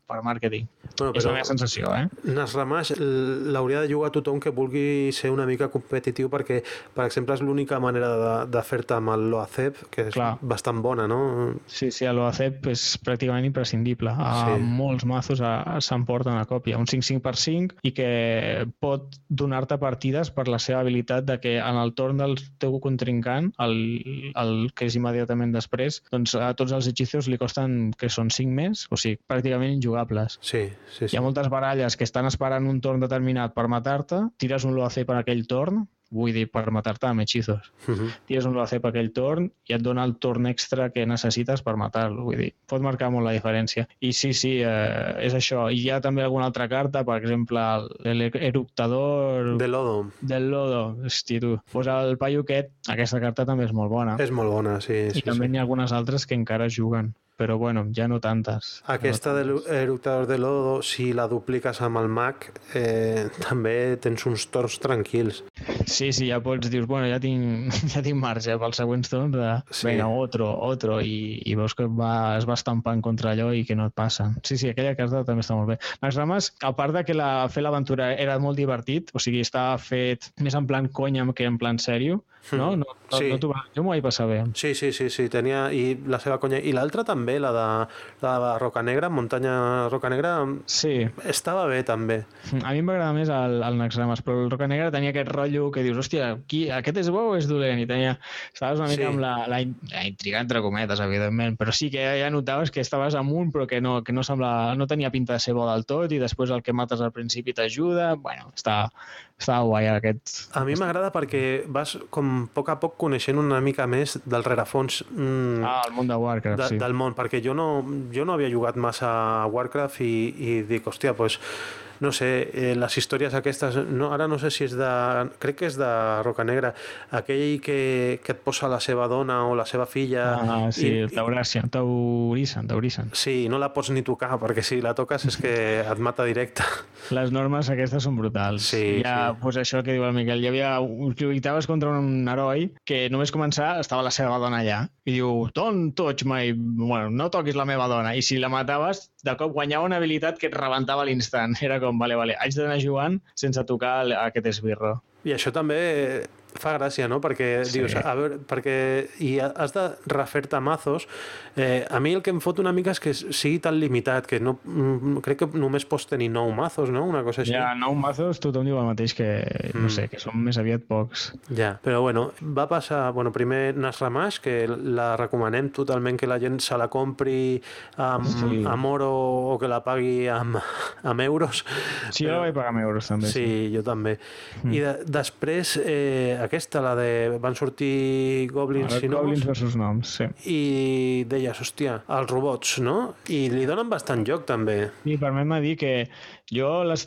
per màrqueting. Bueno, és la meva sensació, eh? Nasramash l'hauria de jugar tothom que vulgui ser una mica competitiu perquè, per exemple, és l'única manera de, de fer-te amb el Loacep, que és Clar. bastant bona, no? Sí, sí, Loacep és pràcticament imprescindible. A sí. molts mazos s'emporta una còpia, un 5-5 per 5 i que pot donar-te partides per la seva habilitat de que en el torn del teu contrincant, el, el que és immediatament després, doncs a tots els hechizos li costen que són 5 més, o sigui, pràcticament injugables. Sí, sí, sí. Hi ha moltes baralles que estan esperant un torn determinat per matar-te, tires un loace per aquell torn, vull dir, per matar-te amb hechizos. Uh -huh. Tires un loace per aquell torn i et dona el torn extra que necessites per matar-lo. Vull dir, pot marcar molt la diferència. I sí, sí, eh, és això. I hi ha també alguna altra carta, per exemple, l'eructador... De Lodo. Del Lodo. Hosti, tu. Pues el paio aquest, aquesta carta també és molt bona. És molt bona, sí. I sí, també sí. n'hi ha algunes altres que encara juguen però bueno, ja no tantes. Aquesta no tantes. de l'eructador de lodo, si la dupliques amb el mag, eh, també tens uns torns tranquils. Sí, sí, ja pots dir, bueno, ja tinc, ja tinc marge pels següents torns de, sí. vinga, otro, otro, i, i veus que va, es va estampant contra allò i que no et passa. Sí, sí, aquella carta també està molt bé. Max Ramas, a part de que la, fer l'aventura era molt divertit, o sigui, estava fet més en plan conya que en plan sèrio, no? No, no, sí. no va, jo m'ho vaig passar bé. Sí, sí, sí, sí, tenia i la seva conya. I l'altra també, la de, la de Roca Negra, Muntanya Roca Negra, sí. estava bé també. A mi m'agrada més el, el Naxramas, però el Roca Negra tenia aquest rotllo que dius, hòstia, qui, aquest és bo o és dolent? I tenia, estaves una mica sí. amb la, la, la intriga entre cometes, evidentment, però sí que ja, notaves que estaves amunt però que no, que no, sembla, no tenia pinta de ser bo del tot i després el que mates al principi t'ajuda, bueno, està, estava guai aquest... A mi m'agrada perquè vas com a poc a poc coneixent una mica més del rerefons mm, ah, el món de Warcraft, de, sí. del món, perquè jo no, jo no havia jugat massa a Warcraft i, i dic, hòstia, doncs pues, no sé, eh, les històries aquestes, no, ara no sé si és de... crec que és de Roca Negra, aquell que, que et posa la seva dona o la seva filla... Ah, sí, i, Taurasian, Taurisen, Taurisen. Sí, no la pots ni tocar, perquè si la toques és que et mata directe. Les normes aquestes són brutals. Sí, ja, sí. Pues això que diu el Miquel, hi havia... lluitaves contra un heroi que només començar estava la seva dona allà i diu, don't touch my... Bueno, no toquis la meva dona. I si la mataves, de cop guanyava una habilitat que et rebentava a l'instant. Era com, vale, vale, haig d'anar jugant sense tocar aquest esbirro. I això també fa gràcia, no? Perquè sí. dius, a veure, perquè i has de refer-te mazos. Eh, a mi el que em fot una mica és que sigui tan limitat, que no, mm, crec que només pots tenir nou mazos, no? Una cosa així. Ja, nou mazos tothom diu el mateix, que mm. no sé, que són més aviat pocs. Ja, però bueno, va passar, bueno, primer Nasramash, que la recomanem totalment que la gent se la compri amb, sí. amb oro o que la pagui amb, amb euros. Sí, però... jo la vaig pagar amb euros també. Sí, sí. jo també. Mm. I de, després eh, aquesta, la de van sortir Goblins i noms. Goblins versus noms, sí. I deies, hòstia, els robots, no? I li donen bastant joc, també. Sí, permet-me dir que jo les,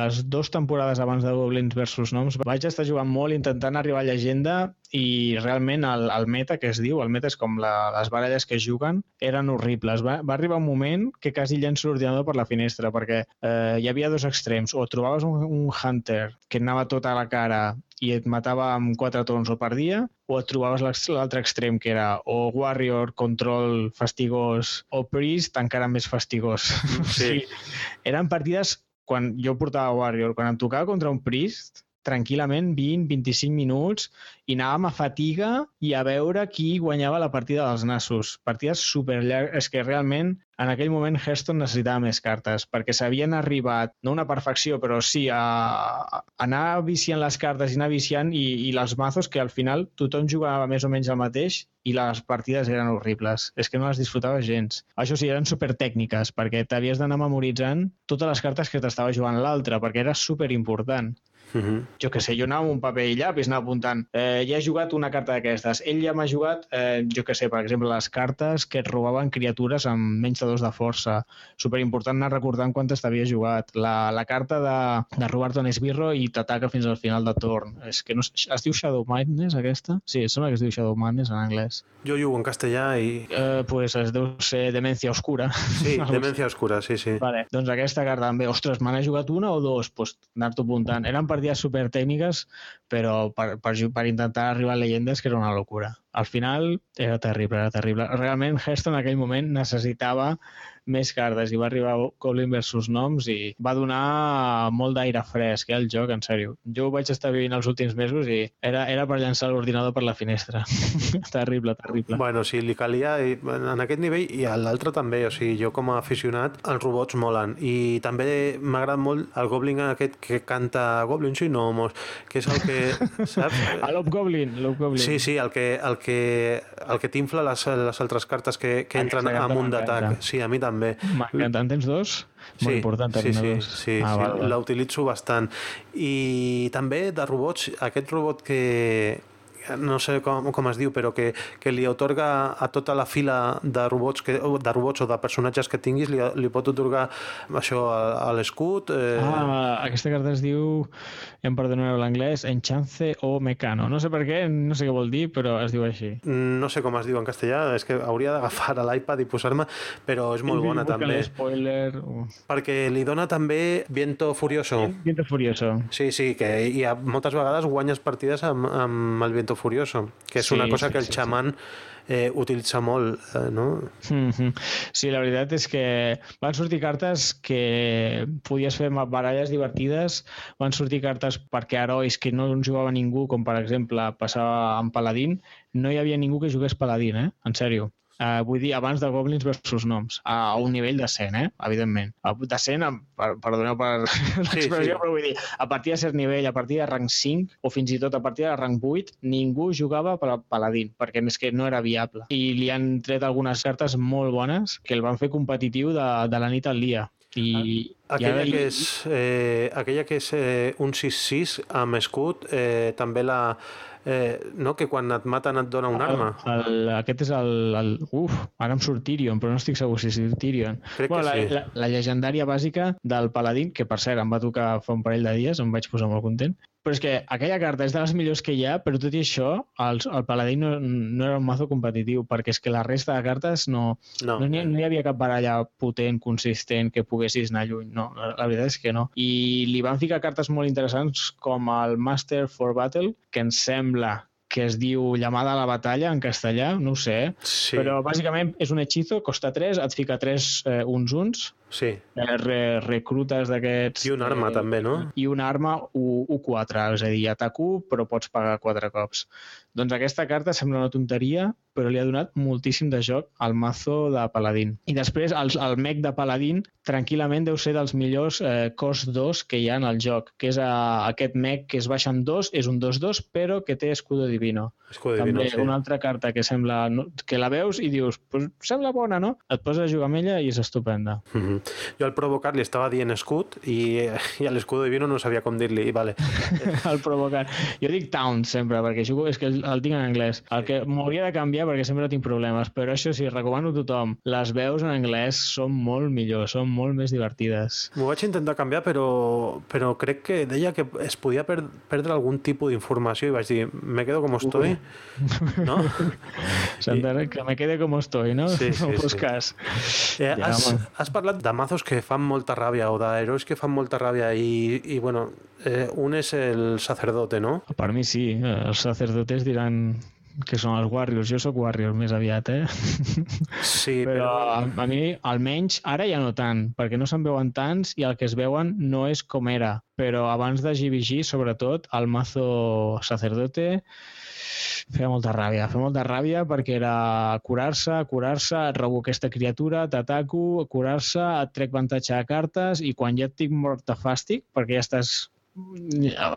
les dues temporades abans de Goblins versus noms vaig estar jugant molt intentant arribar a llegenda i realment el, el meta que es diu, el meta és com la, les baralles que juguen, eren horribles. Va, va arribar un moment que quasi llenço l'ordinador per la finestra, perquè eh, hi havia dos extrems. O trobaves un, un Hunter que anava tota la cara i et matava amb quatre torns o per dia, o et trobaves l'altre extrem, que era o Warrior, Control, fastigós, o Priest, encara més fastigós. Sí. sí. Eren partides quan jo portava Warrior, quan em tocava contra un Priest, tranquil·lament 20-25 minuts i anàvem a fatiga i a veure qui guanyava la partida dels nassos. Partides super llargues. És que realment en aquell moment Hearthstone necessitava més cartes perquè s'havien arribat, no una perfecció, però sí a, a anar viciant les cartes i anar viciant i, i les mazos que al final tothom jugava més o menys el mateix i les partides eren horribles. És que no les disfrutava gens. Això sí, eren super tècniques perquè t'havies d'anar memoritzant totes les cartes que t'estava jugant l'altre perquè era super important. Uh -huh. Jo que sé, jo anava amb un paper i llapis, anava apuntant. Eh, ja he jugat una carta d'aquestes. Ell ja m'ha jugat, eh, jo que sé, per exemple, les cartes que et robaven criatures amb menys de dos de força. Super important anar recordant quantes t'havia jugat. La, la carta de, de robar-te un esbirro i t'ataca fins al final de torn. És que no, es diu Shadow Madness, aquesta? Sí, sembla que es diu Shadow Madness en anglès. Jo jugo en castellà i... Eh, pues es deu ser Demencia Oscura. Sí, Demencia Oscura, sí, sí. Vale, doncs aquesta carta també, ostres, me n'he jugat una o dos? Pues anar-t'ho apuntant. Eren partides super tècniques, però per, per, per intentar arribar a leyendes que era una locura. Al final era terrible, era terrible. Realment Hearthstone en aquell moment necessitava més cartes i va arribar Goblin versus Noms i va donar molt d'aire fresc eh, al joc, en sèrio. Jo ho vaig estar vivint els últims mesos i era, era per llançar l'ordinador per la finestra. terrible, terrible. Bueno, sí, li calia i, en aquest nivell i a l'altre també, o sigui, jo com a aficionat els robots molen i també m'agrada molt el Goblin aquest que canta Goblin sí, no, mos, que és el que, saps? A l'Op Goblin, l'Op Goblin. Sí, sí, el que, el que, el que t'infla les, les altres cartes que, que entren amunt d'atac. Sí, a mi també. M'encanta. En tens dos? Molt important sí, sí, dos. sí, ah, sí, val, val. la utilitzo bastant. I també de robots, aquest robot que no sé com, com es diu, però que, que li otorga a tota la fila de robots, que, de robots o de personatges que tinguis, li, li pot otorgar això a, a l'escut. Eh... Ah, aquesta carta es diu, em perdonareu l'anglès, Enchance o Mecano. No sé per què, no sé què vol dir, però es diu així. No sé com es diu en castellà, és que hauria d'agafar a l'iPad i posar-me, però és molt bona també. Spoiler. Uh. Perquè li dona també Viento Furioso. Viento Furioso. Sí, sí, que hi ha moltes vegades guanyes partides amb, amb el Viento Furioso, que és Sí, una cosa sí, que el sí, sí. xaman eh, utilitza molt, eh, no? Mm -hmm. Sí, la veritat és que van sortir cartes que podies fer baralles divertides, van sortir cartes perquè herois que no en jugava ningú, com per exemple passava amb Paladín, no hi havia ningú que jugués Paladín, eh? En sèrio. Uh, vull dir, abans de Goblins versus Noms, a un nivell decent, eh? evidentment. A- Decent, amb- per, perdoneu per l'expressió, sí. però vull dir, a partir de cert nivell, a partir de rang 5, o fins i tot a partir de rang 8, ningú jugava per al Paladín, perquè és que no era viable. I li han tret algunes cartes molt bones que el van fer competitiu de, de la nit al dia. I, Aquella i, que és, eh, aquella que és eh, un 6-6 amb escut, eh, també la... Eh, no? Que quan et maten et dona un arma. El, aquest és el, el... Uf, ara em surt Tyrion, però no estic segur si és Tyrion. Crec bueno, que la, sí. la, la llegendària bàsica del Paladín, que per cert em va tocar fa un parell de dies, em vaig posar molt content. Però és que aquella carta és de les millors que hi ha, però tot i això, el, el Paladín no, no era un mazo competitiu, perquè és que la resta de cartes no, No. no, hi, no hi havia cap baralla potent, consistent, que poguessis anar lluny. No, la, la veritat és que no. I li van ficar cartes molt interessants com el Master for Battle, que em sembla que es diu Llamada a la batalla en castellà, no ho sé? Sí, però bàsicament és un hechizo, costa 3, et fica 3 eh, uns uns, sí. eh, re, reclutes d'aquests... I una arma eh, també, no? I una arma U, U4, és a dir, atac 1, però pots pagar 4 cops. Doncs aquesta carta sembla una tonteria, però li ha donat moltíssim de joc al mazo de Paladín. I després el, el mech de Paladín tranquil·lament deu ser dels millors eh, cost 2 que hi ha en el joc, que és eh, aquest mech que es baixa en 2, és un 2-2, però que té escudo divino. Escudo També divino, sí. una altra carta que sembla no- que la veus i dius, pues, sembla bona, no? Et poses a jugar amb ella i és estupenda. Mhm. Jo al provocar li estava dient escut i, i a l'escudo divino no sabia com dir-li, vale. el provocar. Jo dic town sempre, perquè jugo, és que el, el tinc en anglès. El que m'hauria de canviar perquè sempre tinc problemes, però això sí, recomano a tothom. Les veus en anglès són molt millors, són molt més divertides. M'ho vaig intentar canviar, però, però crec que deia que es podia per, perdre algun tipus d'informació i vaig dir, me quedo com estoy, no? I... Que me quede com estoy, no? Sí, sí, no sí. cas. Eh, ja, has, has parlat de mazos que fan molta ràbia o d'herois que fan molta ràbia i, i bueno, eh, un és el sacerdote, no? Per mi sí, els sacerdotes diran que són els Warriors. Jo sóc Warriors més aviat, eh? Sí, però... però... A, a mi, almenys, ara ja no tant, perquè no se'n veuen tants i el que es veuen no és com era. Però abans de GBG, sobretot, el mazo sacerdote feia molta ràbia, feia molta ràbia perquè era curar-se, curar-se, et robo aquesta criatura, t'ataco, curar-se, et trec avantatge de cartes i quan ja et tinc mort de fàstic, perquè ja estàs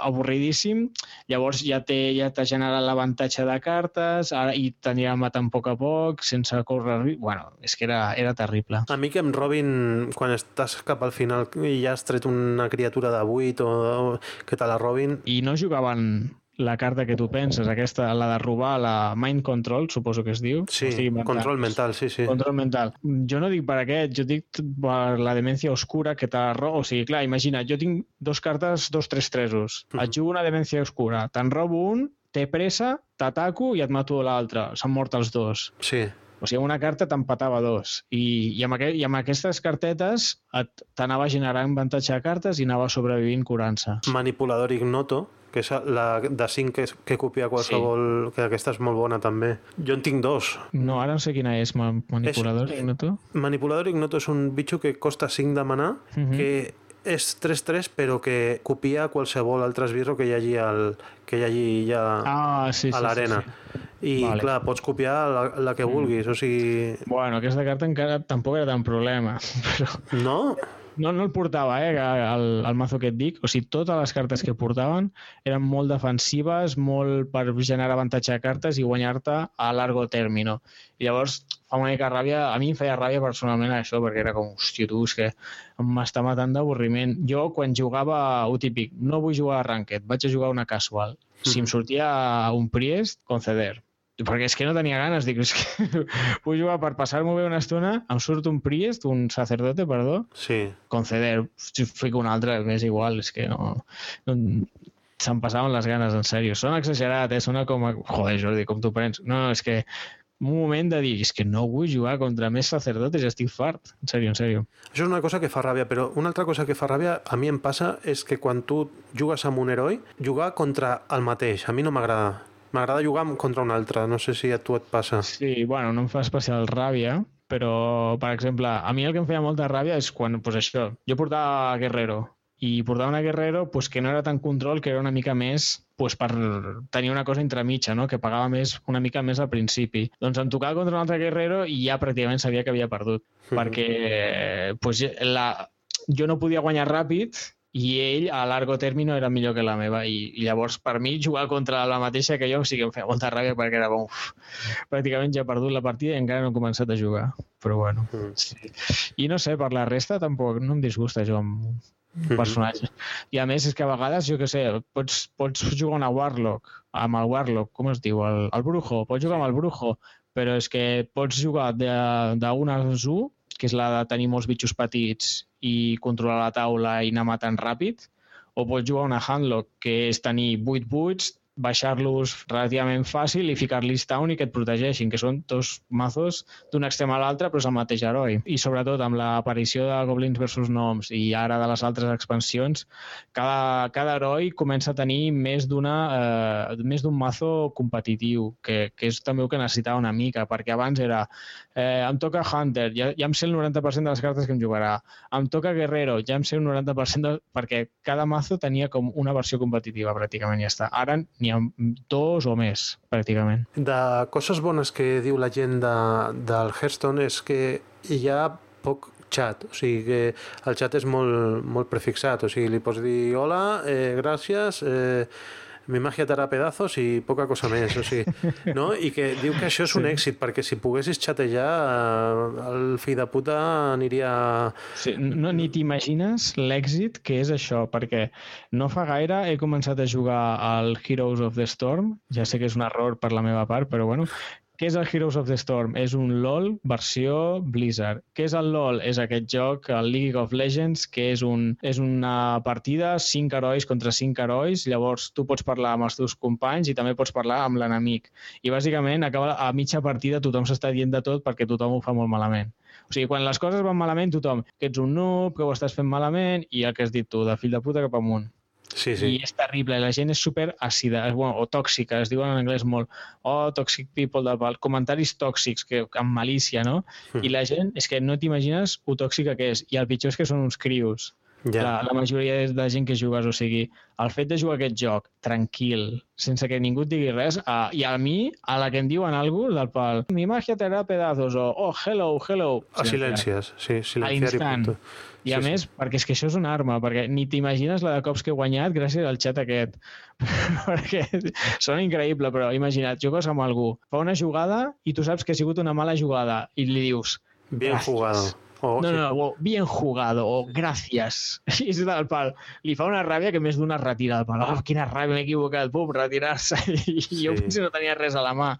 avorridíssim, llavors ja té ja t'ha generat l'avantatge de cartes ara, i t'anirà matant a poc a poc sense córrer... Bueno, és que era, era terrible. A mi que em robin quan estàs cap al final i ja has tret una criatura de 8 o, o que te la robin... I no jugaven la carta que tu penses, aquesta, la de robar la Mind Control, suposo que es diu. Sí, control mental, sí, sí. Control mental. Jo no dic per aquest, jo dic per la demència oscura que t'ha robo. O sigui, clar, imagina, jo tinc dos cartes, dos tres tresos. Mm -hmm. Et jugo una demència oscura, te'n robo un, té pressa, t'ataco i et mato l'altre. S'han mort els dos. Sí. O sigui, una carta t'empatava dos. I, i, amb aquest, I amb aquestes cartetes t'anava generant avantatge de cartes i anava sobrevivint curant-se. Manipulador ignoto, que és la de 5 que, que copia qualsevol... Sí. que aquesta és molt bona també. Jo en tinc dos. No, ara no sé quina és, Manipulador és, Ignoto. Manipulador Ignoto és un bitxo que costa 5 de manar, uh -huh. que és 3-3 però que copia qualsevol altre esbirro que hi hagi, al, que hi hagi ja ah, sí, a l'arena. Sí, sí, sí. I, vale. clar, pots copiar la, la que vulguis, mm. o sigui... Bueno, aquesta carta encara tampoc era tan problema, però... No? No, no el portava, eh, el, el mazo que et dic. O sigui, totes les cartes que portaven eren molt defensives, molt per generar avantatge de cartes i guanyar-te a largo término. I llavors fa una mica ràbia, a mi em feia ràbia personalment això, perquè era com, hòstia, tu, és que m'està matant d'avorriment. Jo, quan jugava, ho típic, no vull jugar a Ranked, vaig a jugar una casual. Si em sortia un Priest, conceder perquè és que no tenia ganes, dic, és que vull jugar per passar-m'ho bé una estona, em surt un priest, un sacerdote, perdó, sí. conceder, si fico un altre, m'és igual, és que no... no se'm passaven les ganes, en sèrio. Sona exagerat, eh? Sona com a... Joder, Jordi, com tu prens? No, no, és que un moment de dir, és que no vull jugar contra més sacerdotes, estic fart. En sèrio, en sèrio. Això és una cosa que fa ràbia, però una altra cosa que fa ràbia a mi em passa és que quan tu jugues amb un heroi, jugar contra el mateix, a mi no m'agrada. M'agrada jugar contra un altre, no sé si a tu et passa. Sí, bueno, no em fa especial ràbia, però, per exemple, a mi el que em feia molta ràbia és quan, pues això, jo portava Guerrero, i portava una Guerrero pues, que no era tan control, que era una mica més pues, per tenir una cosa entremitja, no? que pagava més, una mica més al principi. Doncs em tocava contra un altre Guerrero i ja pràcticament sabia que havia perdut, mm. perquè pues, la... jo no podia guanyar ràpid i ell a largo término era millor que la meva i, i llavors per mi jugar contra la mateixa que jo sí que em feia molta ràbia perquè era bon, uf, pràcticament ja he perdut la partida i encara no he començat a jugar però bueno mm. sí. i no sé, per la resta tampoc no em disgusta jugar amb un mm-hmm. personatge i a més és que a vegades, jo que sé pots, pots jugar una Warlock amb el Warlock, com es diu? El, el Brujo pots jugar amb el Brujo però és que pots jugar d'una Zu que és la de tenir molts bitxos petits i controlar la taula i anar matant ràpid, o pots jugar una handlock, que és tenir 8 buits, baixar-los relativament fàcil i ficar-los down i que et protegeixin, que són dos mazos d'un extrem a l'altre però és el mateix heroi. I sobretot amb l'aparició de Goblins versus Noms i ara de les altres expansions, cada, cada heroi comença a tenir més d'una eh, més d'un mazo competitiu, que, que és també el que necessitava una mica, perquè abans era eh, em toca Hunter, ja, ja em sé el 90% de les cartes que em jugarà, em toca Guerrero, ja em sé el 90% de... perquè cada mazo tenia com una versió competitiva pràcticament ja està. Ara n'hi ha dos o més, pràcticament. De coses bones que diu la gent de, del Hearthstone és que hi ha poc xat, o sigui que el xat és molt, molt prefixat, o sigui, li pots dir hola, eh, gràcies, eh, mi magia t'harà pedazos i poca cosa més, o sigui, no? I que diu que això és un sí. èxit, perquè si poguessis xatejar, eh, el fill de puta aniria... Sí, no, ni t'imagines l'èxit que és això, perquè no fa gaire he començat a jugar al Heroes of the Storm, ja sé que és un error per la meva part, però bueno, què és el Heroes of the Storm? És un LoL versió Blizzard. Què és el LoL? És aquest joc, el League of Legends, que és, un, és una partida 5 herois contra 5 herois. Llavors tu pots parlar amb els teus companys i també pots parlar amb l'enemic. I bàsicament acaba a mitja partida tothom s'està dient de tot perquè tothom ho fa molt malament. O sigui, quan les coses van malament, tothom, que ets un noob, que ho estàs fent malament, i el que has dit tu, de fill de puta cap amunt. Sí, sí. I és terrible, la gent és super àcida, bueno, o tòxica, es diuen en anglès molt, oh, toxic people, de, comentaris tòxics, que amb malícia, no? Mm. I la gent, és que no t'imagines ho tòxica que és, i el pitjor és que són uns crios. Ja. La, la majoria de, de gent que jugues, o sigui, el fet de jugar aquest joc tranquil, sense que ningú et digui res, a, i a mi, a la que em diuen alguna cosa, del pal, mi magia te hará pedazos, o oh, hello, hello. A silencias, sí, silenciar i punto. I a sí, més, sí. perquè és que això és una arma, perquè ni t'imagines la de cops que he guanyat gràcies al xat aquest. perquè són increïble, però imagina't, jugues amb algú, fa una jugada i tu saps que ha sigut una mala jugada i li dius... Bien gràcies. jugado. Oh, no, sí. no, o bien jugado, o gràcies. I és del pal. Li fa una ràbia que més d'una retira del pal. Oh, quina ràbia, m'he equivocat, pum, retirar-se. I sí. jo potser no tenia res a la mà.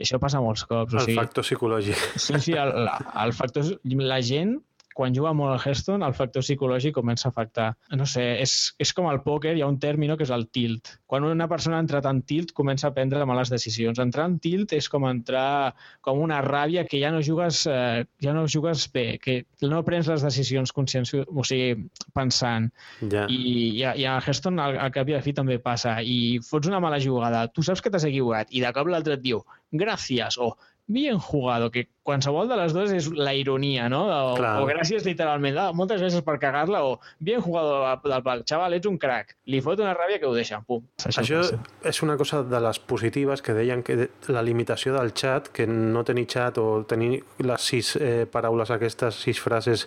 I això passa molts cops. El o sigui... factor psicològic. Sí, sí, el, el factor... La gent quan juga molt al Hearthstone, el factor psicològic comença a afectar. No sé, és, és com el pòquer, hi ha un tèrmino que és el tilt. Quan una persona entra en tilt, comença a prendre males decisions. Entrar en tilt és com entrar com una ràbia que ja no jugues, eh, ja no jugues bé, que no prens les decisions consciència, o sigui, pensant. Ja. I, i, i a Hearthstone al, al cap i a fi també passa. I fots una mala jugada, tu saps que t'has equivocat i de cop l'altre et diu gràcies o bien jugado, que qualsevol de les dues és la ironia, no? O, o gràcies literalment, ah, moltes gràcies per cagar-la, o bien jugado del pal, xaval, ets un crack. Li fot una ràbia que ho deixa, pum. Això, Això és una cosa de les positives que deien que la limitació del chat, que no tenir chat o tenir les sis eh, paraules aquestes, sis frases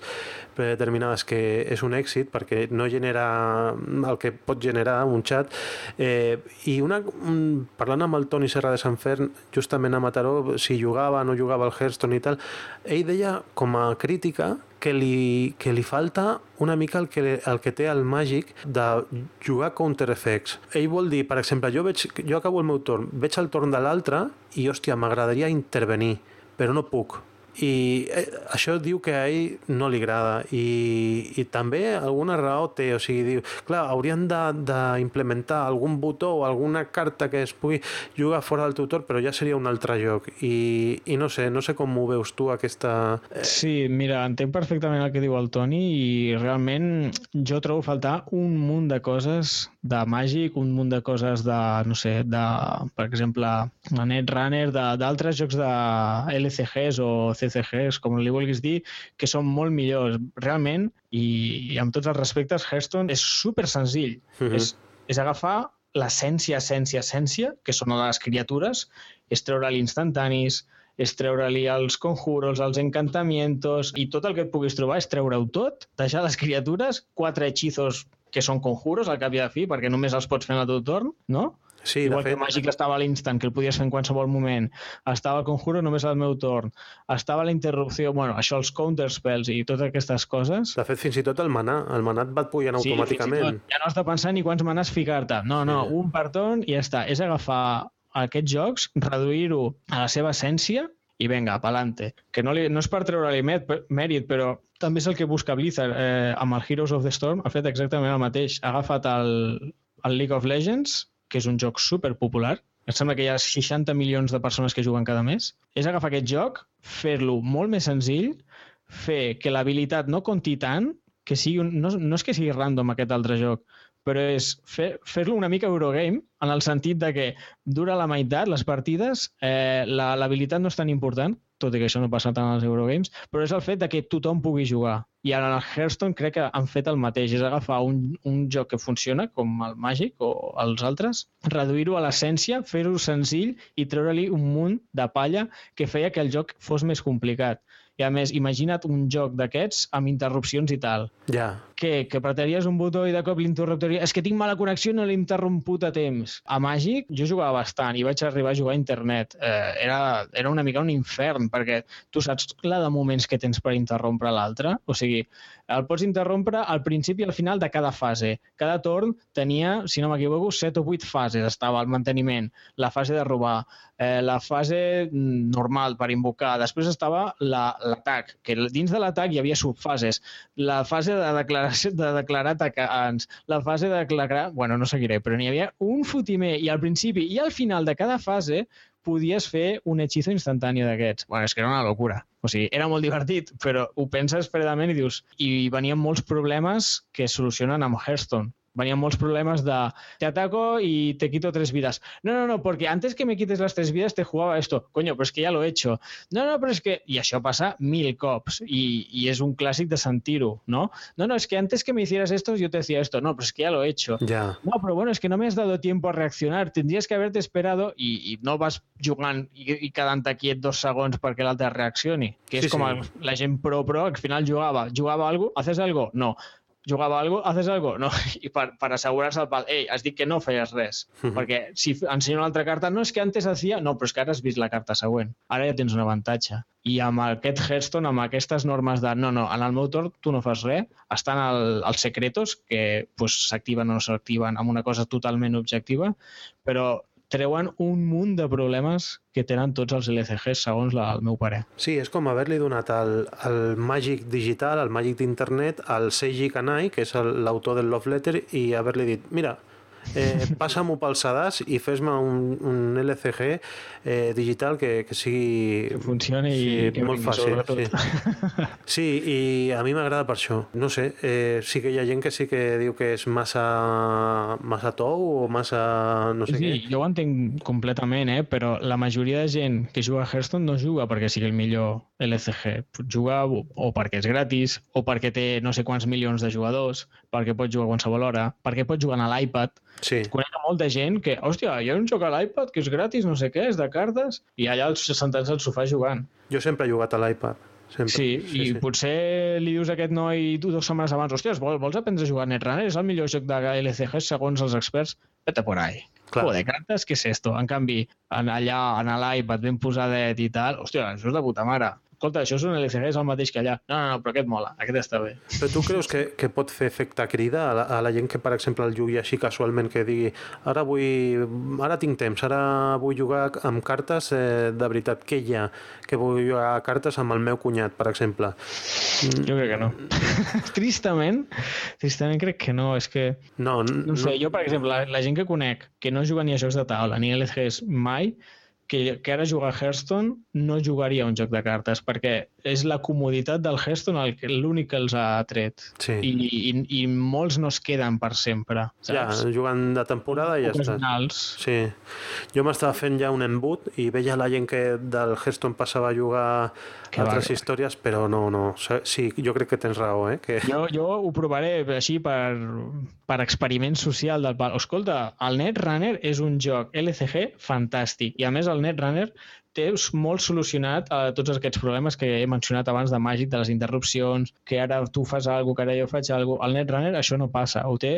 predeterminades que és un èxit perquè no genera el que pot generar un chat eh, i una, un, parlant amb el Toni Serra de Sant Fern justament a Mataró, si jugava no jugava al Hearthstone i tal, ell deia com a crítica que li, que li falta una mica el que, el que té el màgic de jugar counter effects. Ell vol dir, per exemple, jo, veig, jo acabo el meu torn, veig el torn de l'altre i, hòstia, m'agradaria intervenir, però no puc i eh, això diu que a ell no li agrada. I, i també alguna raó té, o sigui, diu, clar, haurien d'implementar algun botó o alguna carta que es pugui jugar fora del tutor, però ja seria un altre joc. I, i no sé, no sé com ho veus tu aquesta... Eh, sí, mira, entenc perfectament el que diu el Toni i realment jo trobo faltar un munt de coses de màgic, un munt de coses de, no sé, de, per exemple, la Netrunner, d'altres jocs de LCGs o CCGs, com li vulguis dir, que són molt millors. Realment, i, i amb tots els respectes, Hearthstone és super senzill. Uh -huh. és, és agafar l'essència, essència, essència, que són les criatures, és treure l'instantanis, és treure-li els conjuros, els encantamientos, i tot el que et puguis trobar és treure-ho tot, deixar les criatures, quatre hechizos que són conjuros al cap i a la fi, perquè només els pots fer en el teu torn, no? Sí, Igual de fet... que Màgic estava a l'instant, que el podies fer en qualsevol moment. Estava el Conjuro només al meu torn. Estava la interrupció, bueno, això, els counterspells i totes aquestes coses. De fet, fins i tot el manà. El manà et va pujant sí, automàticament. Ja no has de pensar ni quants manàs ficar-te. No, no, sí. un per torn i ja està. És agafar aquests jocs, reduir-ho a la seva essència i vinga, pa'lante. Que no, li, no és per treure-li mèrit, però també és el que busca Blizzard. Eh, amb el Heroes of the Storm ha fet exactament el mateix. Ha agafat el, el League of Legends, que és un joc super popular, em sembla que hi ha 60 milions de persones que juguen cada mes, és agafar aquest joc, fer-lo molt més senzill, fer que l'habilitat no conti tant, que sigui un, no, no és que sigui random aquest altre joc, però és fer-lo fer una mica Eurogame, en el sentit de que dura la meitat, les partides, eh, l'habilitat no és tan important, tot i que això no passa tant als Eurogames, però és el fet de que tothom pugui jugar. I ara el Hearthstone crec que han fet el mateix, és agafar un, un joc que funciona, com el Màgic o els altres, reduir-ho a l'essència, fer-ho senzill i treure-li un munt de palla que feia que el joc fos més complicat. I a més, imagina't un joc d'aquests amb interrupcions i tal. Ja. Que, que apretaries un botó i de cop l'interruptor... És que tinc mala connexió i no l'he interromput a temps. A Màgic jo jugava bastant i vaig arribar a jugar a internet. Eh, era, era una mica un infern, perquè tu saps la de moments que tens per interrompre l'altre? O sigui, el pots interrompre al principi i al final de cada fase. Cada torn tenia, si no m'equivoco, 7 o 8 fases. Estava el manteniment, la fase de robar, eh, la fase mm, normal per invocar. Després estava l'atac, la, que dins de l'atac hi havia subfases. La fase de declaració de declarar atacants, la fase de declarar... Bueno, no seguiré, però n'hi havia un fotimer i al principi i al final de cada fase podies fer un hechizo instantani d'aquests. Bueno, és que era una locura. O sigui, era molt divertit, però ho penses fredament i dius... I venien molts problemes que solucionen amb Hearthstone venían molts problemes de te ataco y te quito tres vidas. No, no, no, porque antes que me quites las tres vidas te jugaba esto. Coño, pero es que ya lo he hecho. No, no, pero es que... I això passa mil cops i, i és un clàssic de sentir-ho, ¿no? No, no, es que antes que me hicieras esto yo te decía esto. No, pero es que ya lo he hecho. Ya. No, pero bueno, es que no me has dado tiempo a reaccionar. Tendrías que haberte esperado i, i no vas jugant i, i quedant-te quiet dos segons perquè l'altre reaccioni. Que és sí, com sí. La gent pro-pro que al final jugava. Jugava algo? Haces algo? No jugava algo, haces algo? No. I per, per assegurar-se el pal, ei, has dit que no feies res. Uh -huh. Perquè si ensenyo una altra carta, no, és que antes hacía... No, però és que ara has vist la carta següent. Ara ja tens un avantatge. I amb aquest Hearthstone, amb aquestes normes de no, no, en el meu torn tu no fas res, estan el, els secretos, que s'activen pues, o no s'activen amb una cosa totalment objectiva, però treuen un munt de problemes que tenen tots els LCGs, segons la, el meu pare. Sí, és com haver-li donat el, el màgic digital, el màgic d'internet, al Seiji Kanai, que és l'autor del Love Letter, i haver-li dit, mira, eh, passa-m'ho pel sedàs i fes-me un, un LCG eh, digital que, que sigui... Que funcioni sí, i que molt fàcil. Sí. sí, i a mi m'agrada per això. No sé, eh, sí que hi ha gent que sí que diu que és massa, massa tou o massa no sé sí, què. Jo ho entenc completament, eh? però la majoria de gent que juga a Hearthstone no juga perquè sigui el millor LCG. Juga o, o perquè és gratis, o perquè té no sé quants milions de jugadors, perquè pot jugar a qualsevol hora, perquè pot jugar a l'iPad, Sí. Conec molta gent que, hòstia, hi ha un joc a l'iPad que és gratis, no sé què, és de cartes, i allà els sentats al sofà jugant. Jo sempre he jugat a l'iPad. Sempre. Sí, sí, i sí. potser li dius a aquest noi tu dues setmanes abans, hòstia, vols, vols aprendre a jugar a Netrunner? És el millor joc de LCG segons els experts? Vete por ahí. Clar. Joder, cartes, què és esto? En canvi, en allà, en l'iPad, ben posadet i tal, hòstia, això és de puta mare escolta, això és un LCG, és el mateix que allà. No, no, no, però aquest mola, aquest està bé. Però tu creus que, que pot fer efecte crida a la, a la gent que, per exemple, el jugui així casualment, que digui ara vull, ara tinc temps, ara vull jugar amb cartes eh, de veritat, què hi ha? Que vull jugar a cartes amb el meu cunyat, per exemple. Jo crec que no. tristament, tristament crec que no, és que... No, no sé, no... jo, per exemple, la, la gent que conec que no juga ni a jocs de taula ni a LCGs mai, que, que ara jugar a Hearthstone no jugaria un joc de cartes perquè és la comoditat del Hearthstone l'únic que els ha tret sí. I, i, i molts no es queden per sempre saps? ja, jugant de temporada i ja està sí. jo m'estava fent ja un embut i veia la gent que del Hearthstone passava a jugar que altres va. històries però no, no, sí, jo crec que tens raó eh? que... jo, jo ho provaré així per, per experiment social del pal escolta, el Netrunner és un joc LCG fantàstic i a més el Netrunner té molt solucionat a tots aquests problemes que he mencionat abans de màgic, de les interrupcions, que ara tu fas alguna que ara jo faig alguna cosa. Al Netrunner això no passa, ho té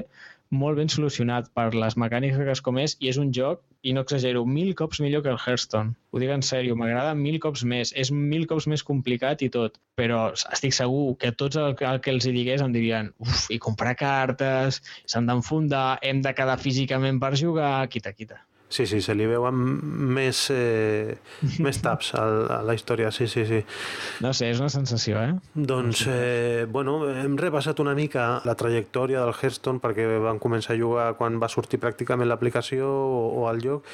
molt ben solucionat per les mecàniques com és i és un joc, i no exagero, mil cops millor que el Hearthstone. Ho dic en sèrio, m'agrada mil cops més. És mil cops més complicat i tot, però estic segur que tots el, el que els hi digués em dirien uf, i comprar cartes, s'han d'enfundar, hem de quedar físicament per jugar, quita, quita. Sí, sí, se li veuen més, eh, més taps a, a la història, sí, sí, sí. No sé, és una sensació, eh? Doncs, eh, bueno, hem repassat una mica la trajectòria del Hearthstone perquè van començar a jugar quan va sortir pràcticament l'aplicació o, o el joc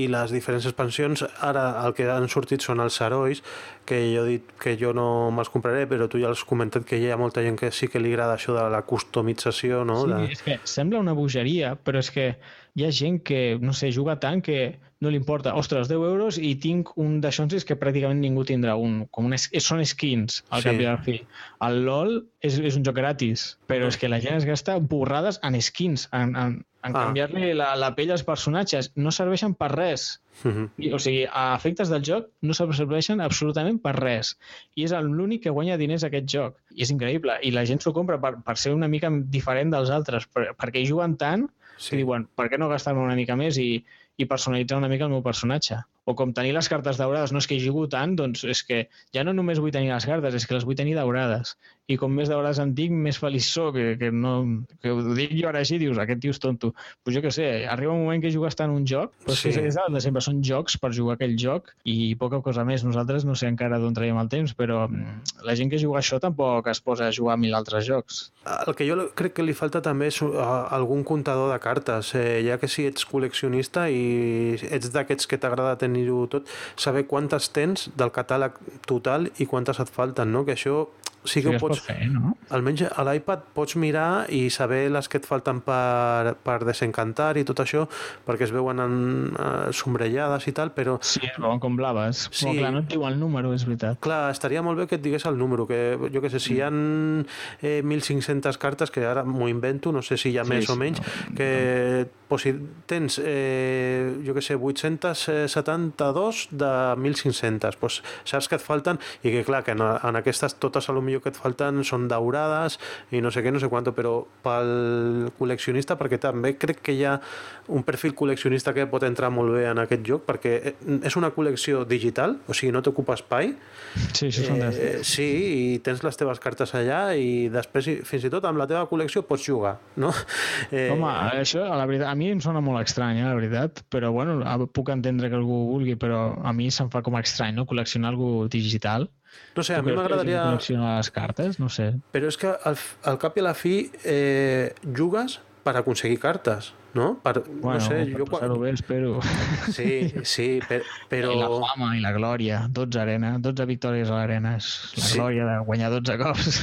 i les diferents expansions. Ara el que han sortit són els herois, que jo he dit que jo no me'ls compraré, però tu ja has comentat que hi ha molta gent que sí que li agrada això de la customització, no? Sí, de... és que sembla una bogeria, però és que hi ha gent que, no sé, juga tant que no li importa, ostres, 10 euros i tinc un de Shonsis que pràcticament ningú tindrà, un, com un, són skins, al sí. cap i al fi. El LOL és, és un joc gratis, però és que la gent es gasta borrades en skins, en, en, en ah. canviar-li la, la pell als personatges. No serveixen per res. Uh -huh. I, o sigui, a efectes del joc no serveixen absolutament per res. I és l'únic que guanya diners aquest joc. I és increïble. I la gent s'ho compra per, per ser una mica diferent dels altres, per, perquè hi juguen tant sí. que diuen, per què no gastar-me una mica més i, i personalitzar una mica el meu personatge? O com tenir les cartes daurades, no és que hi jugo tant, doncs és que ja no només vull tenir les cartes, és que les vull tenir daurades. I com més daurades en tinc, més feliç sóc, que, que, no, que ho dic jo ara així, dius, aquest tio és tonto. Pues jo què sé, arriba un moment que jugues tant un joc, però sí. és el de sempre, són jocs per jugar aquell joc i poca cosa més. Nosaltres no sé encara d'on traiem el temps, però mm, la gent que juga això tampoc es posa a jugar a mil altres jocs. El que jo crec que li falta també és uh, algun comptador de cartes, eh, ja que si ets col·leccionista i ets d'aquests que t'agrada tenir tenir-ho tot, saber quantes tens del catàleg total i quantes et falten, no? Que això sí que sí, pots... Pot fer, no? Almenys a l'iPad pots mirar i saber les que et falten per, per desencantar i tot això, perquè es veuen en, uh, sombrellades i tal, però... Sí, es veuen com blaves. Sí. Però clar, no et diu el número, és veritat. Clar, estaria molt bé que et digués el número, que jo que sé, si hi ha eh, 1.500 cartes, que ara m'ho invento, no sé si hi ha sí, més sí, o menys, no, que pues, si tens, eh, jo que sé, 872 de 1.500, pues, saps que et falten i que clar, que en, en aquestes totes a lo millor millor que et falten són daurades i no sé què, no sé quanto, però pel col·leccionista, perquè també crec que hi ha un perfil col·leccionista que pot entrar molt bé en aquest joc, perquè eh, és una col·lecció digital, o sigui, no t'ocupa espai. Sí, això són eh, Sí, i tens les teves cartes allà i després, fins i tot, amb la teva col·lecció pots jugar, no? Eh... Home, això, a la veritat, a mi em sona molt estrany, eh, la veritat, però bueno, puc entendre que algú vulgui, però a mi se'm fa com estrany, no?, col·leccionar alguna digital. No sé, a mi m'agradaria... Col·leccionar les cartes? No sé. Però és que al, al cap i a la fi eh, jugues per aconseguir cartes no? Per, bueno, no sé, per jo passar-ho bé, espero. Sí, sí, però... I la fama i la glòria, 12 arena, 12 victòries a l'arena, és la sí. glòria de guanyar 12 cops.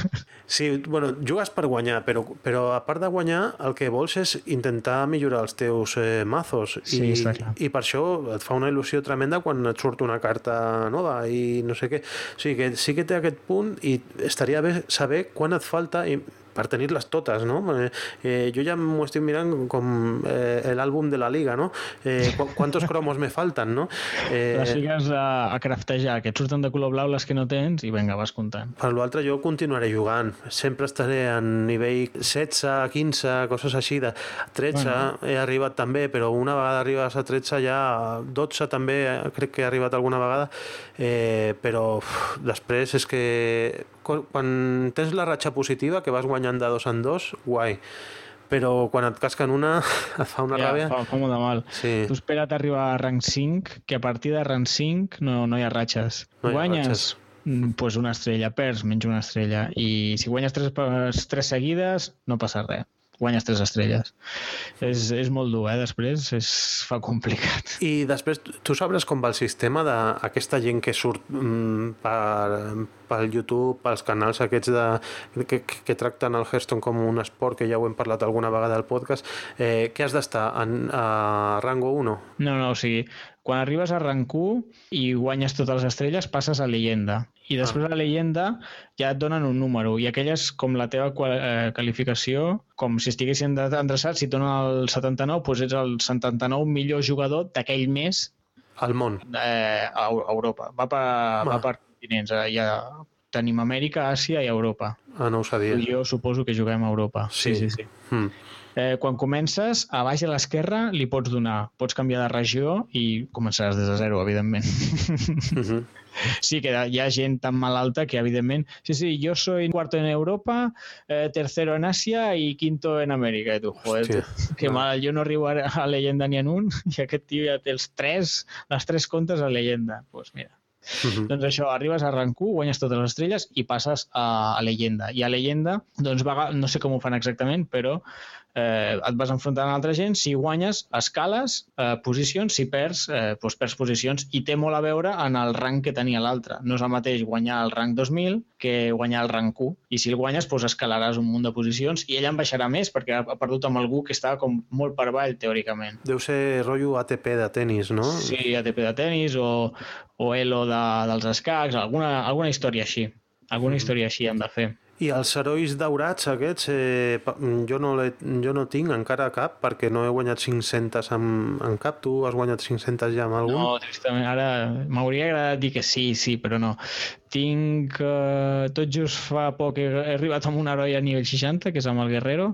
Sí, bueno, jugues per guanyar, però, però a part de guanyar, el que vols és intentar millorar els teus eh, mazos. Sí, I, està clar. I per això et fa una il·lusió tremenda quan et surt una carta nova i no sé què. O sigui que sí que té aquest punt i estaria bé saber quan et falta i per tenir-les totes, no? Eh, eh, jo ja m'ho estic mirant com eh, l'àlbum de la Liga, no? Eh, qu quantos cromos me falten, no? Eh, les figues a, a craftejar, que et surten de color blau les que no tens i vinga, vas comptant. Per l'altre jo continuaré jugant. Sempre estaré en nivell 16, 15, coses així de 13, bueno. he arribat també, però una vegada arribes a 13 ja 12 també crec que he arribat alguna vegada, eh, però uf, després és que quan tens la ratxa positiva, que vas guanyant de dos en dos, guai però quan et casquen una et fa una ja, ràbia. Fa, fa molt de mal. Sí. Tu espera't arribar a rang 5, que a partir de rang 5 no, no hi ha ratxes. No hi ha Guanyes, ratxes. Mm, pues una estrella, perds, menys una estrella. I si guanyes tres, tres seguides, no passa res guanyes tres estrelles. És, és molt dur, eh? Després es fa complicat. I després, tu sabràs com va el sistema d'aquesta gent que surt mm, per, pel YouTube, pels canals aquests de, que, que tracten el Hearthstone com un esport, que ja ho hem parlat alguna vegada al podcast, eh, què has d'estar? A rango 1? No, no, o sigui, quan arribes a rang 1 i guanyes totes les estrelles, passes a leyenda i després ah. la llegenda ja et donen un número i aquelles com la teva eh, qualificació, com si estiguessin endreçats, si et donen el 79, doncs ets el 79 millor jugador d'aquell mes al món. Eh, a Europa. Va per, ah. va per continents. Eh, ja tenim Amèrica, Àsia i Europa. Ah, no ho sabia. Jo suposo que juguem a Europa. Sí, sí, sí. sí. Mm. Eh, quan comences, a baix a l'esquerra li pots donar. Pots canviar de regió i començaràs des de zero, evidentment. Mm -hmm. Sí, que hi ha gent tan malalta que, evidentment, sí, sí, jo soy cuarto en Europa, eh, tercero en Àsia i quinto en Amèrica. I tu, joder, Hòstia, que no. mal, jo no arribo a, a leyenda ni en un i aquest tio ja té els tres, les tres comptes a leyenda. Doncs pues mira. Uh -huh. Doncs això, arribes a rang 1, guanyes totes les estrelles i passes a, a leyenda. I a leyenda, doncs, va, no sé com ho fan exactament, però eh, et vas enfrontant a altra gent, si guanyes, escales eh, posicions, si perds, eh, doncs perds posicions, i té molt a veure en el rang que tenia l'altre. No és el mateix guanyar el rang 2000 que guanyar el rang 1, i si el guanyes, doncs escalaràs un munt de posicions, i ell en baixarà més, perquè ha perdut amb algú que estava com molt per avall, teòricament. Deu ser rotllo ATP de tennis, no? Sí, ATP de tennis, o, o Elo de, dels escacs, alguna, alguna història així. Alguna mm. història així han de fer. I els herois daurats aquests, eh, jo, no jo no tinc encara cap perquè no he guanyat 500 amb, en cap. Tu has guanyat 500 ja amb algun? No, tristament. Ara m'hauria agradat dir que sí, sí, però no. Tinc... Eh, tot just fa poc he, he arribat amb un heroi a nivell 60, que és amb el Guerrero,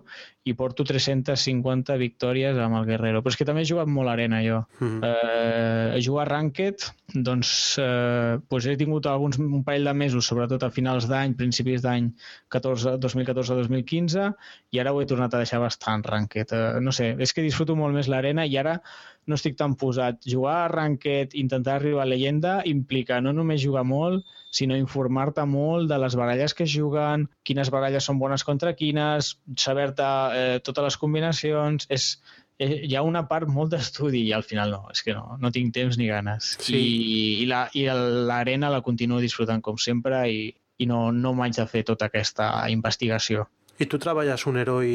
i porto 350 victòries amb el Guerrero. Però és que també he jugat molt arena, jo. Mm -hmm. eh, jugar Ranked, doncs, eh, doncs he tingut alguns, un parell de mesos, sobretot a finals d'any, principis d'any 2014-2015, i ara ho he tornat a deixar bastant Ranked. Eh, no sé, és que disfruto molt més l'arena i ara no estic tan posat. Jugar a Ranked, intentar arribar a leyenda, implica no només jugar molt, sinó informar-te molt de les baralles que es juguen, quines baralles són bones contra quines, saber-te eh, totes les combinacions... És, eh, hi ha una part molt d'estudi i al final no, és que no, no tinc temps ni ganes. Sí. I, i l'arena la, la continuo disfrutant com sempre i, i no, no m'haig de fer tota aquesta investigació. I tu treballes un heroi,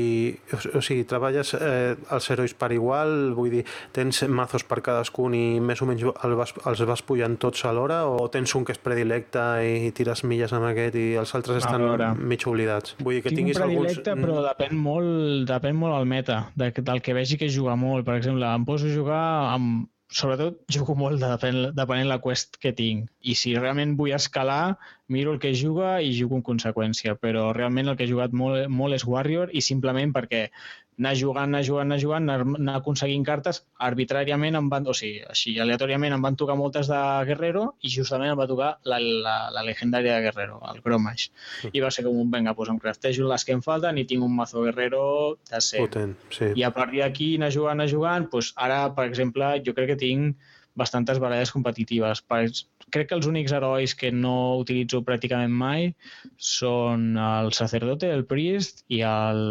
o sigui, treballes eh, els herois per igual, vull dir, tens mazos per cadascun i més o menys el vas, els vas pujant tots alhora o tens un que és predilecte i tires milles amb aquest i els altres estan mig oblidats? Vull dir que Tinc tinguis un predilecte, alguns... però depèn molt, depèn molt al meta, de, del que vegi que juga molt. Per exemple, em poso a jugar amb, sobretot jugo molt depen, depenent la quest que tinc. I si realment vull escalar, miro el que juga i jugo en conseqüència. Però realment el que he jugat molt, molt és Warrior i simplement perquè anar jugant, anar jugant, anar jugant, anar, anar aconseguint cartes, arbitràriament em van, o sigui, així aleatòriament em van tocar moltes de Guerrero i justament em va tocar la, la, la legendària de Guerrero, el Gromash. Mm. I va ser com un, venga, pues em craftejo les que em falten i tinc un mazo Guerrero de 100. Potent, sí. I a partir d'aquí, anar jugant, anar jugant, pues ara, per exemple, jo crec que tinc bastantes baralles competitives. Per, crec que els únics herois que no utilitzo pràcticament mai són el sacerdote, el priest i el,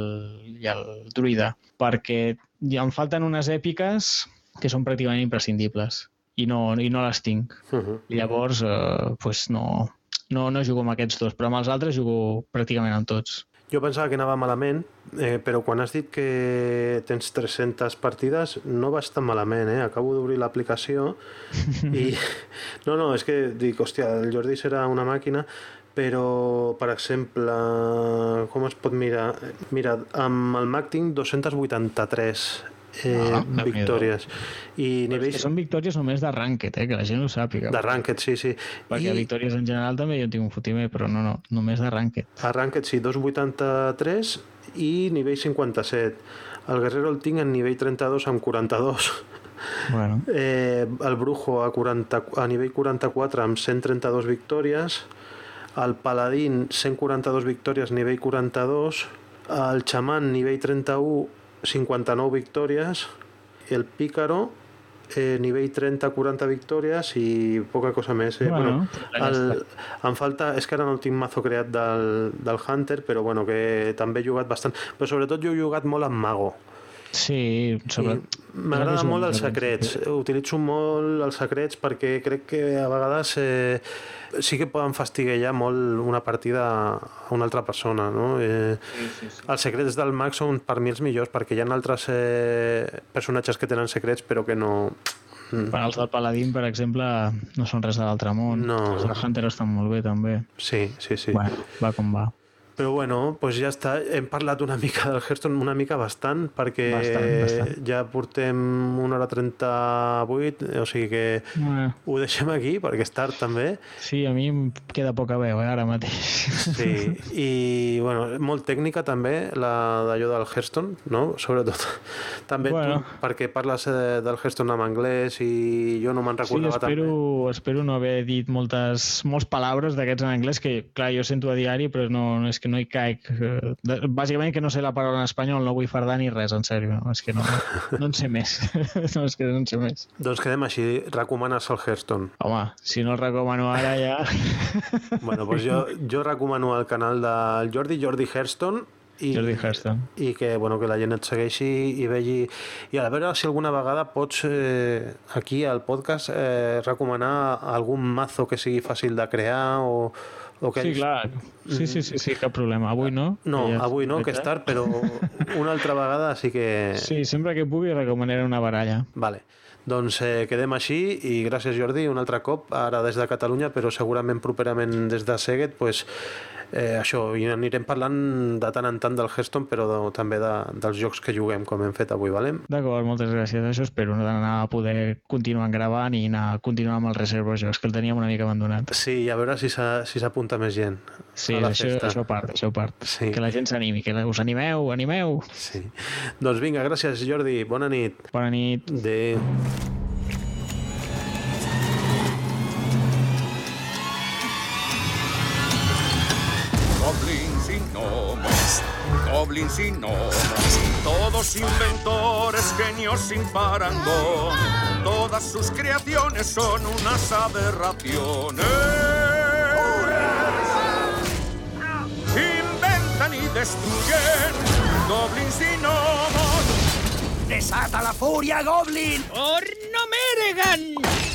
i el druida, perquè ja em falten unes èpiques que són pràcticament imprescindibles i no, i no les tinc. Uh -huh. I llavors, eh, pues no, no, no jugo amb aquests dos, però amb els altres jugo pràcticament amb tots. Jo pensava que anava malament, eh, però quan has dit que tens 300 partides no vas tan malament, eh? Acabo d'obrir l'aplicació i... No, no, és que dic, hòstia, el Jordi serà una màquina, però, per exemple, com es pot mirar? Mira, amb el Mac tinc 283 eh, ah, victòries. I nivells... són victòries només de Ranked, eh, que la gent ho sàpiga. De Ranked, sí, sí. Perquè I... victòries en general també jo tinc un fotimer, però no, no, només de Ranked. A Ranked sí, 283 i nivell 57. El Guerrero el tinc en nivell 32 amb 42. Bueno. Eh, el Brujo a, 40, a nivell 44 amb 132 victòries. El Paladín 142 victòries nivell 42. El Xaman nivell 31 59 victòries, el Pícaro eh, nivell 30-40 victòries i poca cosa més. Eh? Bueno, bueno el, em falta, és que ara no tinc mazo creat del, del Hunter, però bueno, que també he jugat bastant. Però sobretot jo he jugat molt amb Mago. Sí, sobre... M'agrada molt els secrets. Utilitzo molt els secrets perquè crec que a vegades eh, sí que poden fastiguejar molt una partida a una altra persona. No? Eh, sí, sí, sí. Els secrets del mag són per mi els millors perquè hi ha altres eh, personatges que tenen secrets però que no... Mm. Per els del Paladín, per exemple, no són res de l'altre món. No. Els del Hunter estan molt bé, també. Sí, sí, sí. Bueno, va com va. Però bueno, pues ja està. Hem parlat una mica del Hearthstone, una mica bastant, perquè bastant, bastant. ja portem una hora 38, o sigui que eh. ho deixem aquí, perquè és tard també. Sí, a mi em queda poca veu, eh, ara mateix. Sí, i bueno, molt tècnica també, la d'allò del Hearthstone, no? Sobretot. També bueno. tu, perquè parles eh, del Hearthstone en anglès i jo no me'n recordava sí, espero, també. espero no haver dit moltes, molts paraules d'aquests en anglès, que clar, jo sento a diari, però no, no és que no hi caic. Eh, bàsicament que no sé la paraula en espanyol, no vull fardar ni res, en sèrio. És que no, no en sé més. no, és que no en sé més. Doncs quedem així. Recomanes el Hearthstone? Home, si no el recomano ara ja... bueno, doncs jo, jo recomano el canal del Jordi, Jordi Hearthstone, I, Jordi Heston. I que, bueno, que la gent et segueixi i vegi... I a veure si alguna vegada pots eh, aquí al podcast eh, recomanar algun mazo que sigui fàcil de crear o, o que... Sí, clar. Sí, sí, sí, sí, cap problema. Avui no. No, ja avui no, que és tard, però una altra vegada sí que... Sí, sempre que pugui recomanaré una baralla. Vale. Doncs eh, quedem així i gràcies Jordi un altre cop, ara des de Catalunya però segurament properament des de Seguet pues, eh, això, i anirem parlant de tant en tant del Hearthstone, però de, també de, dels jocs que juguem, com hem fet avui, vale? D'acord, moltes gràcies. Això espero, no? d'anar a poder continuar gravant i anar a continuar amb el Reserva Jocs, que el teníem una mica abandonat. Sí, i a veure si s'apunta si més gent Sí, això, festa. això part, això part. Sí. Que la gent s'animi, que us animeu, animeu. Sí. Doncs vinga, gràcies Jordi, bona nit. Bona nit. Adéu. Goblins y todos inventores, genios sin parangón, todas sus creaciones son unas aberraciones. Inventan y destruyen goblins y gnomos. ¡Desata la furia, Goblin! ¡Orno Meregan!